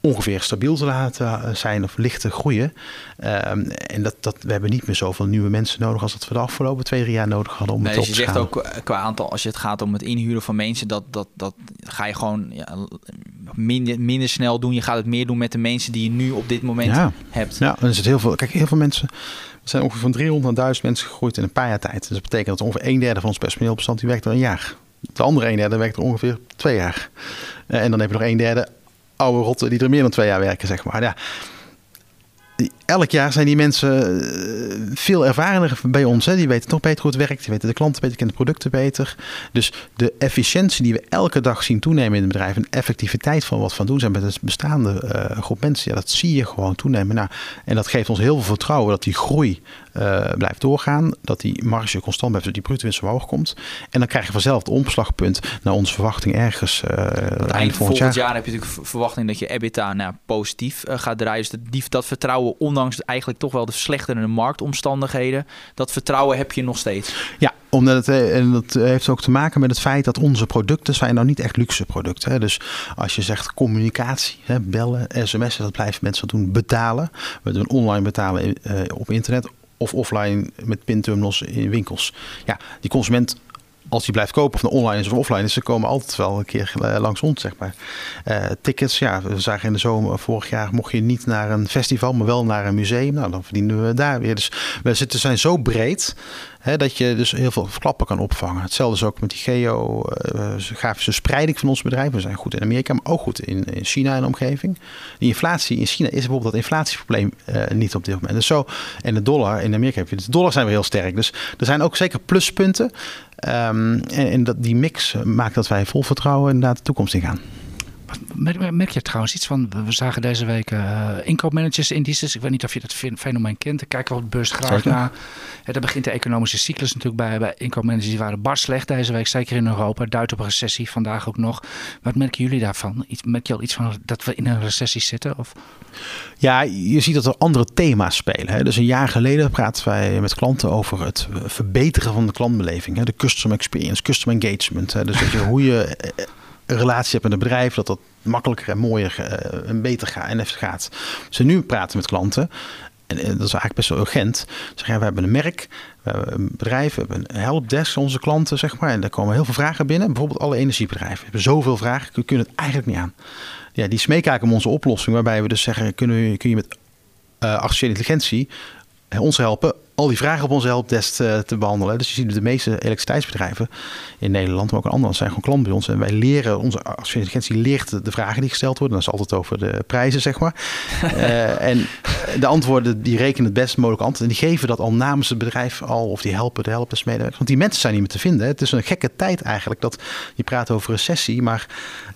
ongeveer stabiel te laten eh, zijn of licht te groeien. Um, en dat, dat, we hebben niet meer zoveel nieuwe mensen nodig als dat we de afgelopen twee, drie jaar nodig hadden om nee, het dus op te je zegt ook eh, qua aantal, als je het gaat om het inhuren van mensen, dat, dat, dat ga je gewoon ja, minder, minder snel doen. Je gaat het meer doen met de mensen die je nu op dit moment ja. hebt. Ja, dan is het heel veel. Kijk, heel veel mensen. We zijn ongeveer van 300 naar 1000 mensen gegroeid in een paar jaar tijd. Dus dat betekent dat ongeveer een derde van ons personeelbestand die werkt er een jaar. De andere een derde werkt er ongeveer twee jaar. Uh, en dan heb je nog een derde oude rotten die er meer dan twee jaar werken, zeg maar. Ja, elk jaar zijn die mensen eh, veel ervarener bij ons. Hè. Die weten toch beter hoe het werkt. Die weten de klanten beter, kennen de producten beter. Dus de efficiëntie die we elke dag zien toenemen in het bedrijf. En effectiviteit van wat we doen zijn met een bestaande uh, groep mensen. Ja, dat zie je gewoon toenemen. Nou, en dat geeft ons heel veel vertrouwen dat die groei uh, blijft doorgaan. Dat die marge constant blijft, dat die bruto winst omhoog komt. En dan krijg je vanzelf het omslagpunt naar onze verwachting ergens uh, eind volgend jaar. jaar. heb je natuurlijk verwachting dat je EBITDA nou, positief gaat draaien. Dus dat, dat vertrouwen, ondanks eigenlijk toch wel de slechtere marktomstandigheden, dat vertrouwen heb je nog steeds. Ja, omdat het, eh, en dat heeft ook te maken met het feit dat onze producten zijn nou niet echt luxe producten. Hè. Dus als je zegt communicatie, hè, bellen, sms'en, dat blijven mensen doen, betalen. We doen online betalen op internet of offline met pinterminals in winkels. Ja, die consument als die blijft kopen, of nou online is of offline is, ze komen altijd wel een keer eh, langs ons, zeg maar. Eh, tickets, ja, we zagen in de zomer vorig jaar, mocht je niet naar een festival, maar wel naar een museum. Nou, dan verdienen we daar weer. Dus we zitten, zijn zo breed hè, dat je dus heel veel klappen kan opvangen. Hetzelfde is ook met die geografische spreiding van ons bedrijf. We zijn goed in Amerika, maar ook goed in, in China en de omgeving. Die inflatie in China is bijvoorbeeld dat inflatieprobleem niet op dit moment. Dus zo, en de dollar in Amerika heb je, de dollar zijn we heel sterk. Dus er zijn ook zeker pluspunten. Um, en, dat, die mix maakt dat wij vol vertrouwen inderdaad de toekomst ingaan. Merk je trouwens iets van, we zagen deze week uh, inkoopmanagers indices. Ik weet niet of je dat fenomeen kent. Daar kijken we op de beurs graag naar. Ja, daar begint de economische cyclus natuurlijk bij. Bij inkoopmanagers die waren bar slecht deze week, zeker in Europa. Duidt op een recessie, vandaag ook nog. Wat merken jullie daarvan? Iets, merk je al iets van dat we in een recessie zitten? Of? Ja, je ziet dat er andere thema's spelen. Hè. Dus een jaar geleden praten wij met klanten over het verbeteren van de klantbeleving. Hè. De customer experience, customer engagement. Hè. Dus dat je, hoe je een relatie hebt met een bedrijf, dat dat makkelijker en mooier uh, en beter gaat en even gaat. Dus nu praten met klanten. En, dat is eigenlijk best wel urgent. Zeggen, we hebben een merk, we hebben een bedrijf, we hebben een helpdesk, onze klanten, zeg maar. En daar komen heel veel vragen binnen. Bijvoorbeeld alle energiebedrijven. Hebben zoveel vragen, we kunnen het eigenlijk niet aan. Ja, die smeken om onze oplossing, waarbij we dus zeggen, kunnen, kun je met uh, artificiële intelligentie ons helpen al die vragen op onze helpdesk te, eh, te behandelen. Dus je ziet de meeste elektriciteitsbedrijven in Nederland, maar ook in andere zijn gewoon klant bij ons. En wij leren, onze intelligentie leert de vragen die gesteld worden. Dat is altijd over de prijzen, zeg maar. uh, en de antwoorden, die rekenen het best mogelijke antwoord. En die geven dat al namens het bedrijf al, of die helpen de helpdesk medewerkers. Want die mensen zijn niet meer te vinden. Hè. Het is een gekke tijd eigenlijk, dat je praat over recessie, maar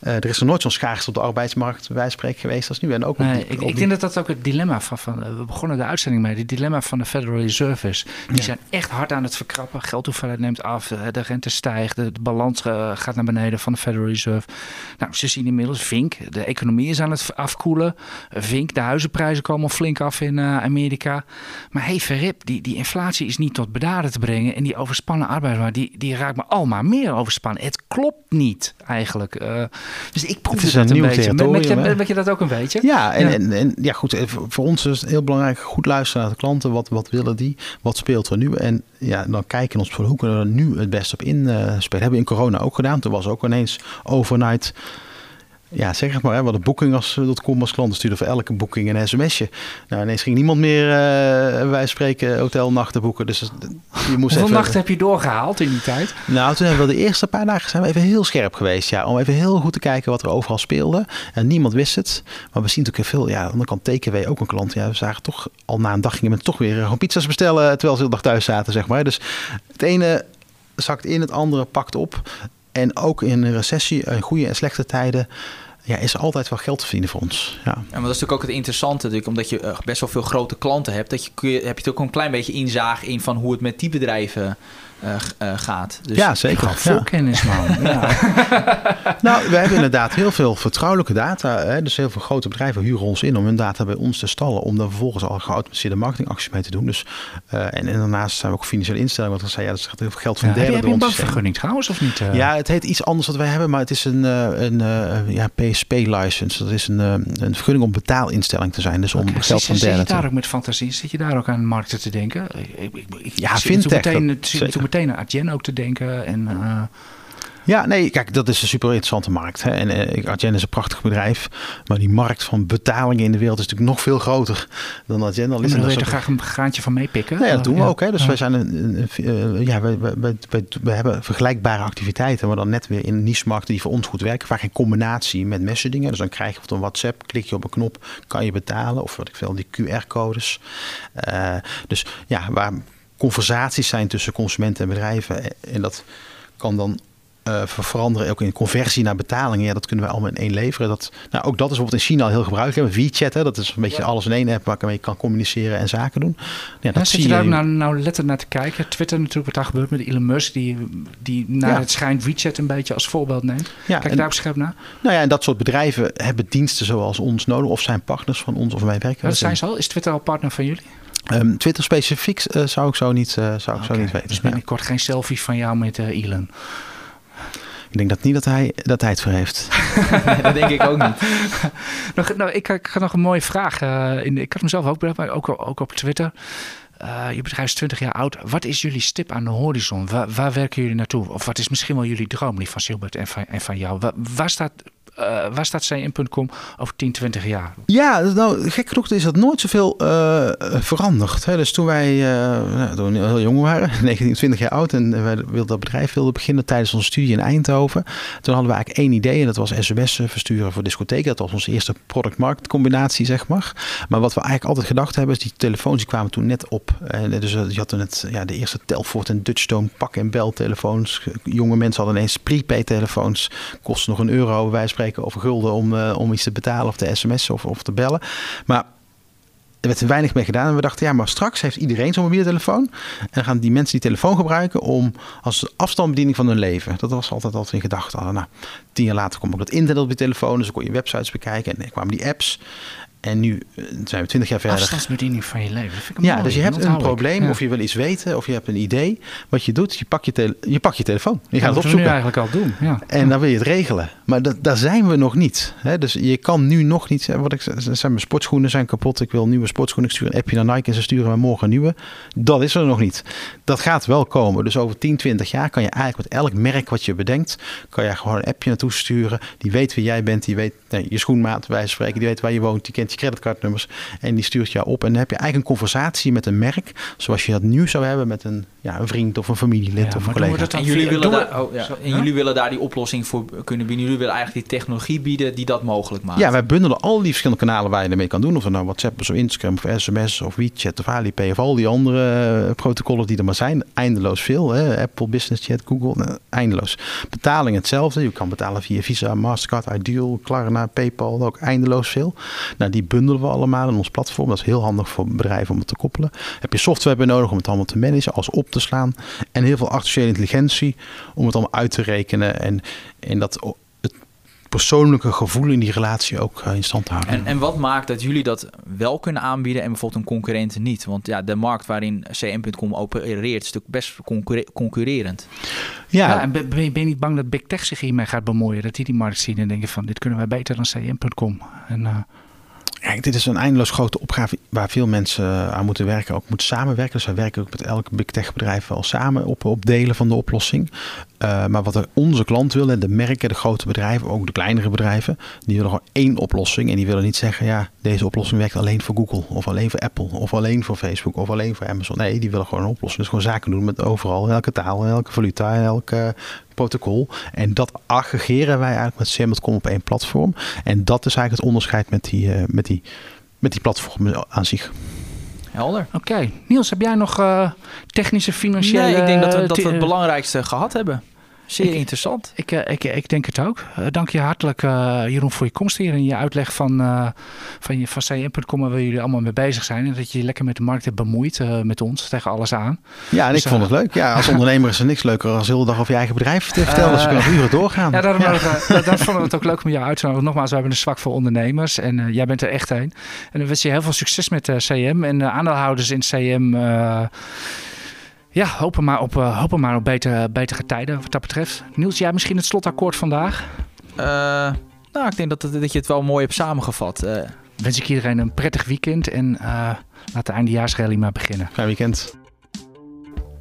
uh, er is er nooit zo'n schaarste op de arbeidsmarkt, wij spreken, geweest als nu. En ook nee, ik, ik denk dat dat ook het dilemma van, van, we begonnen de uitzending mee, het dilemma van de Federal Reserve die zijn echt hard aan het verkrappen. Geldhoeveelheid neemt af, de rente stijgt, de, balans eh, gaat naar beneden van de Federal Reserve. Nou, ze zien inmiddels Vink, de economie is aan het afkoelen. Vink, de huizenprijzen komen flink af in uh, Amerika. Maar hey, verrip, die, die inflatie is niet tot bedaren te brengen. En die overspannen arbeidsmarkt, die, die raakt me al maar meer overspannen. Het klopt niet eigenlijk. Uh, dus ik proef het, dat een, een beetje. Met, je dat ook een beetje? Ja, en ja, en, en, ja goed, voor ons is het heel belangrijk goed luisteren naar de klanten. Wat, wat willen die? Wat speelt er nu? En ja, dan kijken we ons voor hoe kunnen we er nu het best op inspelen. Uh, hebben we in corona ook gedaan. Toen was ook ineens overnight ja, zeg het maar, hè, wat een boeking als .com als klant stuurde voor elke boeking een sms'je. Nou, ineens ging niemand meer, uh, wij spreken, hotelnachten boeken. Dus je moest Hoeveel nachten heb je doorgehaald in die tijd? Nou, toen hebben we de eerste paar dagen zijn we even heel scherp geweest. Ja, om even heel goed te kijken wat er overal speelde. En niemand wist het. Maar we zien natuurlijk veel, ja, aan de andere kant TKW ook een klant. Ja, we zagen toch al na een dag gingen we toch weer gewoon pizza's bestellen terwijl ze de dag thuis zaten, zeg maar. Dus het ene zakt in, het andere pakt op. En ook in een recessie, in goede en slechte tijden, ja, is er altijd wel geld te verdienen voor ons. Ja. ja, maar dat is natuurlijk ook het interessante, natuurlijk, omdat je eh, best wel veel grote klanten hebt, dat je, kun je, heb je ook een klein beetje inzaag in van hoe het met die bedrijven uh, uh, gaat. Dus ja, zeker. Vol kennis, man. ja. nou, we hebben inderdaad heel veel vertrouwelijke data. Hè? Dus heel veel grote bedrijven huren ons in om hun data bij ons te stallen. Om dan vervolgens al geautomatiseerde marketingacties mee te doen. Dus, uh, en, en, daarnaast zijn we ook financiële instellingen. Want zei, ja, dat is heel veel geld van ja, derden. Heb je een bankvergunning trouwens of niet? Ja, het heet iets anders wat wij hebben. Maar het is een, een ja, PSP-license. Dat is een, een vergunning om betaalinstelling te zijn. Dus om okay, geld van derden. Zit je daar ook met fantasie? Zit je daar ook aan markten te denken? Ik, ik, ik, ja, fintech. Meteen, meteen aan Adyen ook te denken. En, uh... Ja, nee, kijk, dat is een super interessante markt. Hè. En uh, Adyen is een prachtig bedrijf. Maar die markt van betalingen in de wereld is natuurlijk nog veel groter dan Adyen al is. En wil je er graag een graantje van meepikken? Nee, dat doen we ook. Hè. Dus ja. wij zijn een, een, een uh, ja, wij, wij, wij, wij, hebben vergelijkbare activiteiten, maar dan net weer in niche-markten die voor ons goed werken. Vaak in combinatie met messaging. Dus dan krijg je op een WhatsApp, klik je op een knop, kan je betalen. Of wat ik veel, die QR-codes. Uh, dus ja, waar conversaties zijn tussen consumenten en bedrijven. En dat kan dan uh, veranderen ook in conversie naar betalingen. Ja, dat kunnen we allemaal in één leveren. Dat, nou, ook dat is bijvoorbeeld in China heel gebruikelijk. WeChat, hè, dat is een beetje alles in één app waar je kan communiceren en zaken doen. Ja, dat zit je daar nou, nou letterlijk naar te kijken? Twitter natuurlijk, wat daar gebeurt met Elon Musk, die, die naar ja. het schijnt WeChat een beetje als voorbeeld neemt. Kijk je daar op scherp naar? Nou ja, en dat soort bedrijven hebben diensten zoals ons nodig of zijn partners van ons of wij werken. Dat zijn ze al? Is Twitter al partner van jullie? Um, Twitter specifiek uh, zou ik zo niet, uh, zou ik okay. zo niet weten. Dus binnenkort ja. geen selfie van jou met uh, Elon? Ik denk dat niet dat hij, dat hij het voor heeft. nee, dat denk ik ook niet. nog, nou, ik, ik had nog een mooie vraag. in, ik had mezelf ook bedacht, maar ook, ook op Twitter. Eh, je bedrijf is 20 jaar oud. Wat is jullie stip aan de horizon? Waar, waar werken jullie naartoe? Of wat is misschien wel jullie droom, die van Silbert en van, en van jou? Waar, waar staat uh, waar staat cm.com over 10, 20 jaar? Ja, nou, gek genoeg is dat nooit zoveel uh, veranderd. Hè. Dus toen wij uh, toen we heel jong waren, 19, 20 jaar oud, en wij wilden dat bedrijf wilden beginnen tijdens onze studie in Eindhoven. Toen hadden we eigenlijk één idee en dat was sms versturen voor discotheken. Dat was onze eerste product-market combinatie, zeg maar. Maar wat we eigenlijk altijd gedacht hebben, is die telefoons die kwamen toen net op. Dus je had toen het, ja, de eerste Telfort en Dutchstone pak- en bel telefoons. Jonge mensen hadden ineens prepaid telefoons. Kostte nog een euro, wij spreken of gulden om, uh, om iets te betalen of te sms'en of, of te bellen. Maar er werd er weinig mee gedaan. En we dachten, ja, maar straks heeft iedereen zo'n mobiele telefoon. En dan gaan die mensen die telefoon gebruiken om als afstandsbediening van hun leven. Dat was altijd altijd in gedachten. Nou, tien jaar later kwam ook dat internet op je telefoon. Dus dan kon je websites bekijken en er kwamen die apps. En nu eh, zijn we twintig jaar verder. Afstandsbediening van je leven. Dat ja, dus je hebt een probleem ja. of je wil iets weten of je hebt een idee. Wat je doet, je pakt je, je, pak je telefoon. Je gaat het opzoeken. nu eigenlijk al doen. Ja. En dan wil je het regelen. Maar dat, daar zijn we nog niet. Hè? Dus je kan nu nog niet zeggen, wat ik zijn mijn sportschoenen zijn kapot. Ik wil nieuwe sportschoenen. Ik stuur een appje naar Nike en ze sturen me morgen een nieuwe. Dat is er nog niet. Dat gaat wel komen. Dus over 10, 20 jaar kan je eigenlijk met elk merk wat je bedenkt, kan je gewoon een appje naartoe sturen. Die weet wie jij bent. Die weet nee, je schoenmaat, wij spreken. Die weet waar je woont. Die kent je creditcardnummers. En die stuurt jou op. En dan heb je eigenlijk een conversatie met een merk. Zoals je dat nu zou hebben met een, ja, een vriend of een familielid ja, of een collega. En jullie, willen daar, oh, ja. en jullie willen daar die oplossing voor kunnen bieden. Jullie willen eigenlijk die technologie bieden die dat mogelijk maakt. Ja, wij bundelen al die verschillende kanalen waar je ermee kan doen. Of het nou WhatsApp of Instagram of SMS of WeChat of Alipay of al die andere uh, protocollen die er maar zijn. Eindeloos veel. Hè? Apple Business Chat, Google, nou, eindeloos. Betaling hetzelfde. Je kan betalen via Visa, Mastercard, Ideal, Klarna, PayPal. Ook eindeloos veel. Nou, die bundelen we allemaal in ons platform. Dat is heel handig voor bedrijven om het te koppelen. Heb je software bij nodig om het allemaal te managen, als op te slaan. En heel veel artificiële intelligentie om het allemaal uit te rekenen. En, en dat persoonlijke gevoel in die relatie ook in stand te houden. En, en wat maakt dat jullie dat wel kunnen aanbieden en bijvoorbeeld een concurrent niet? Want ja, de markt waarin cm.com opereert is natuurlijk best concurrerend. Ja. ja en ben, ben, je niet bang dat Big Tech zich hiermee gaat bemoeien? Dat die die markt zien en denken van dit kunnen wij beter dan cm.com? En... Uh, Kijk, dit is een eindeloos grote opgave waar veel mensen aan moeten werken, ook moeten samenwerken. Dus wij werken ook met elk big tech bedrijf wel samen op, op delen van de oplossing. Uh, maar wat onze klant willen, de merken, de grote bedrijven, ook de kleinere bedrijven, die willen gewoon één oplossing. En die willen niet zeggen, ja, deze oplossing werkt alleen voor Google, of alleen voor Apple, of alleen voor Facebook, of alleen voor Amazon. Nee, die willen gewoon een oplossing. Dus gewoon zaken doen met overal, elke taal, elke valuta, elke protocol. En dat aggregeren wij eigenlijk met CM.com op één platform. En dat is eigenlijk het onderscheid met die, uh, met die, met die platform aan zich. Helder. Oké. Niels, heb jij nog uh, technische, financiële... Nee, ik denk dat we, dat we het belangrijkste gehad hebben. Zeer interessant. Ik, ik, ik, ik, denk het ook. Uh, dank je hartelijk, uh, Jeroen, voor je komst hier en je uitleg van, uh, van, je, van CM.com waar jullie allemaal mee bezig zijn. En dat je je lekker met de markt hebt bemoeid met ons, tegen alles aan. Ja, en dus, ik vond het leuk. Ja, als ondernemer is er niks leuker dan de hele dag over je eigen bedrijf te vertellen. dus we kunnen uren doorgaan. Ja, daarom ja. dat, dat vonden we het ook leuk om jou uit te nodigen. Nogmaals, we hebben een zwak voor ondernemers en jij bent er echt een. En dan wens je heel veel succes met CM en aandeelhouders in CM ja, hopen maar op, uh, hopen maar op betere, betere tijden wat dat betreft. Niels, jij misschien het slotakkoord vandaag? Uh, nou, ik denk dat, dat je het wel mooi hebt samengevat. Uh. Wens ik iedereen een prettig weekend en laat de eindejaarsrally maar beginnen. Fijn weekend.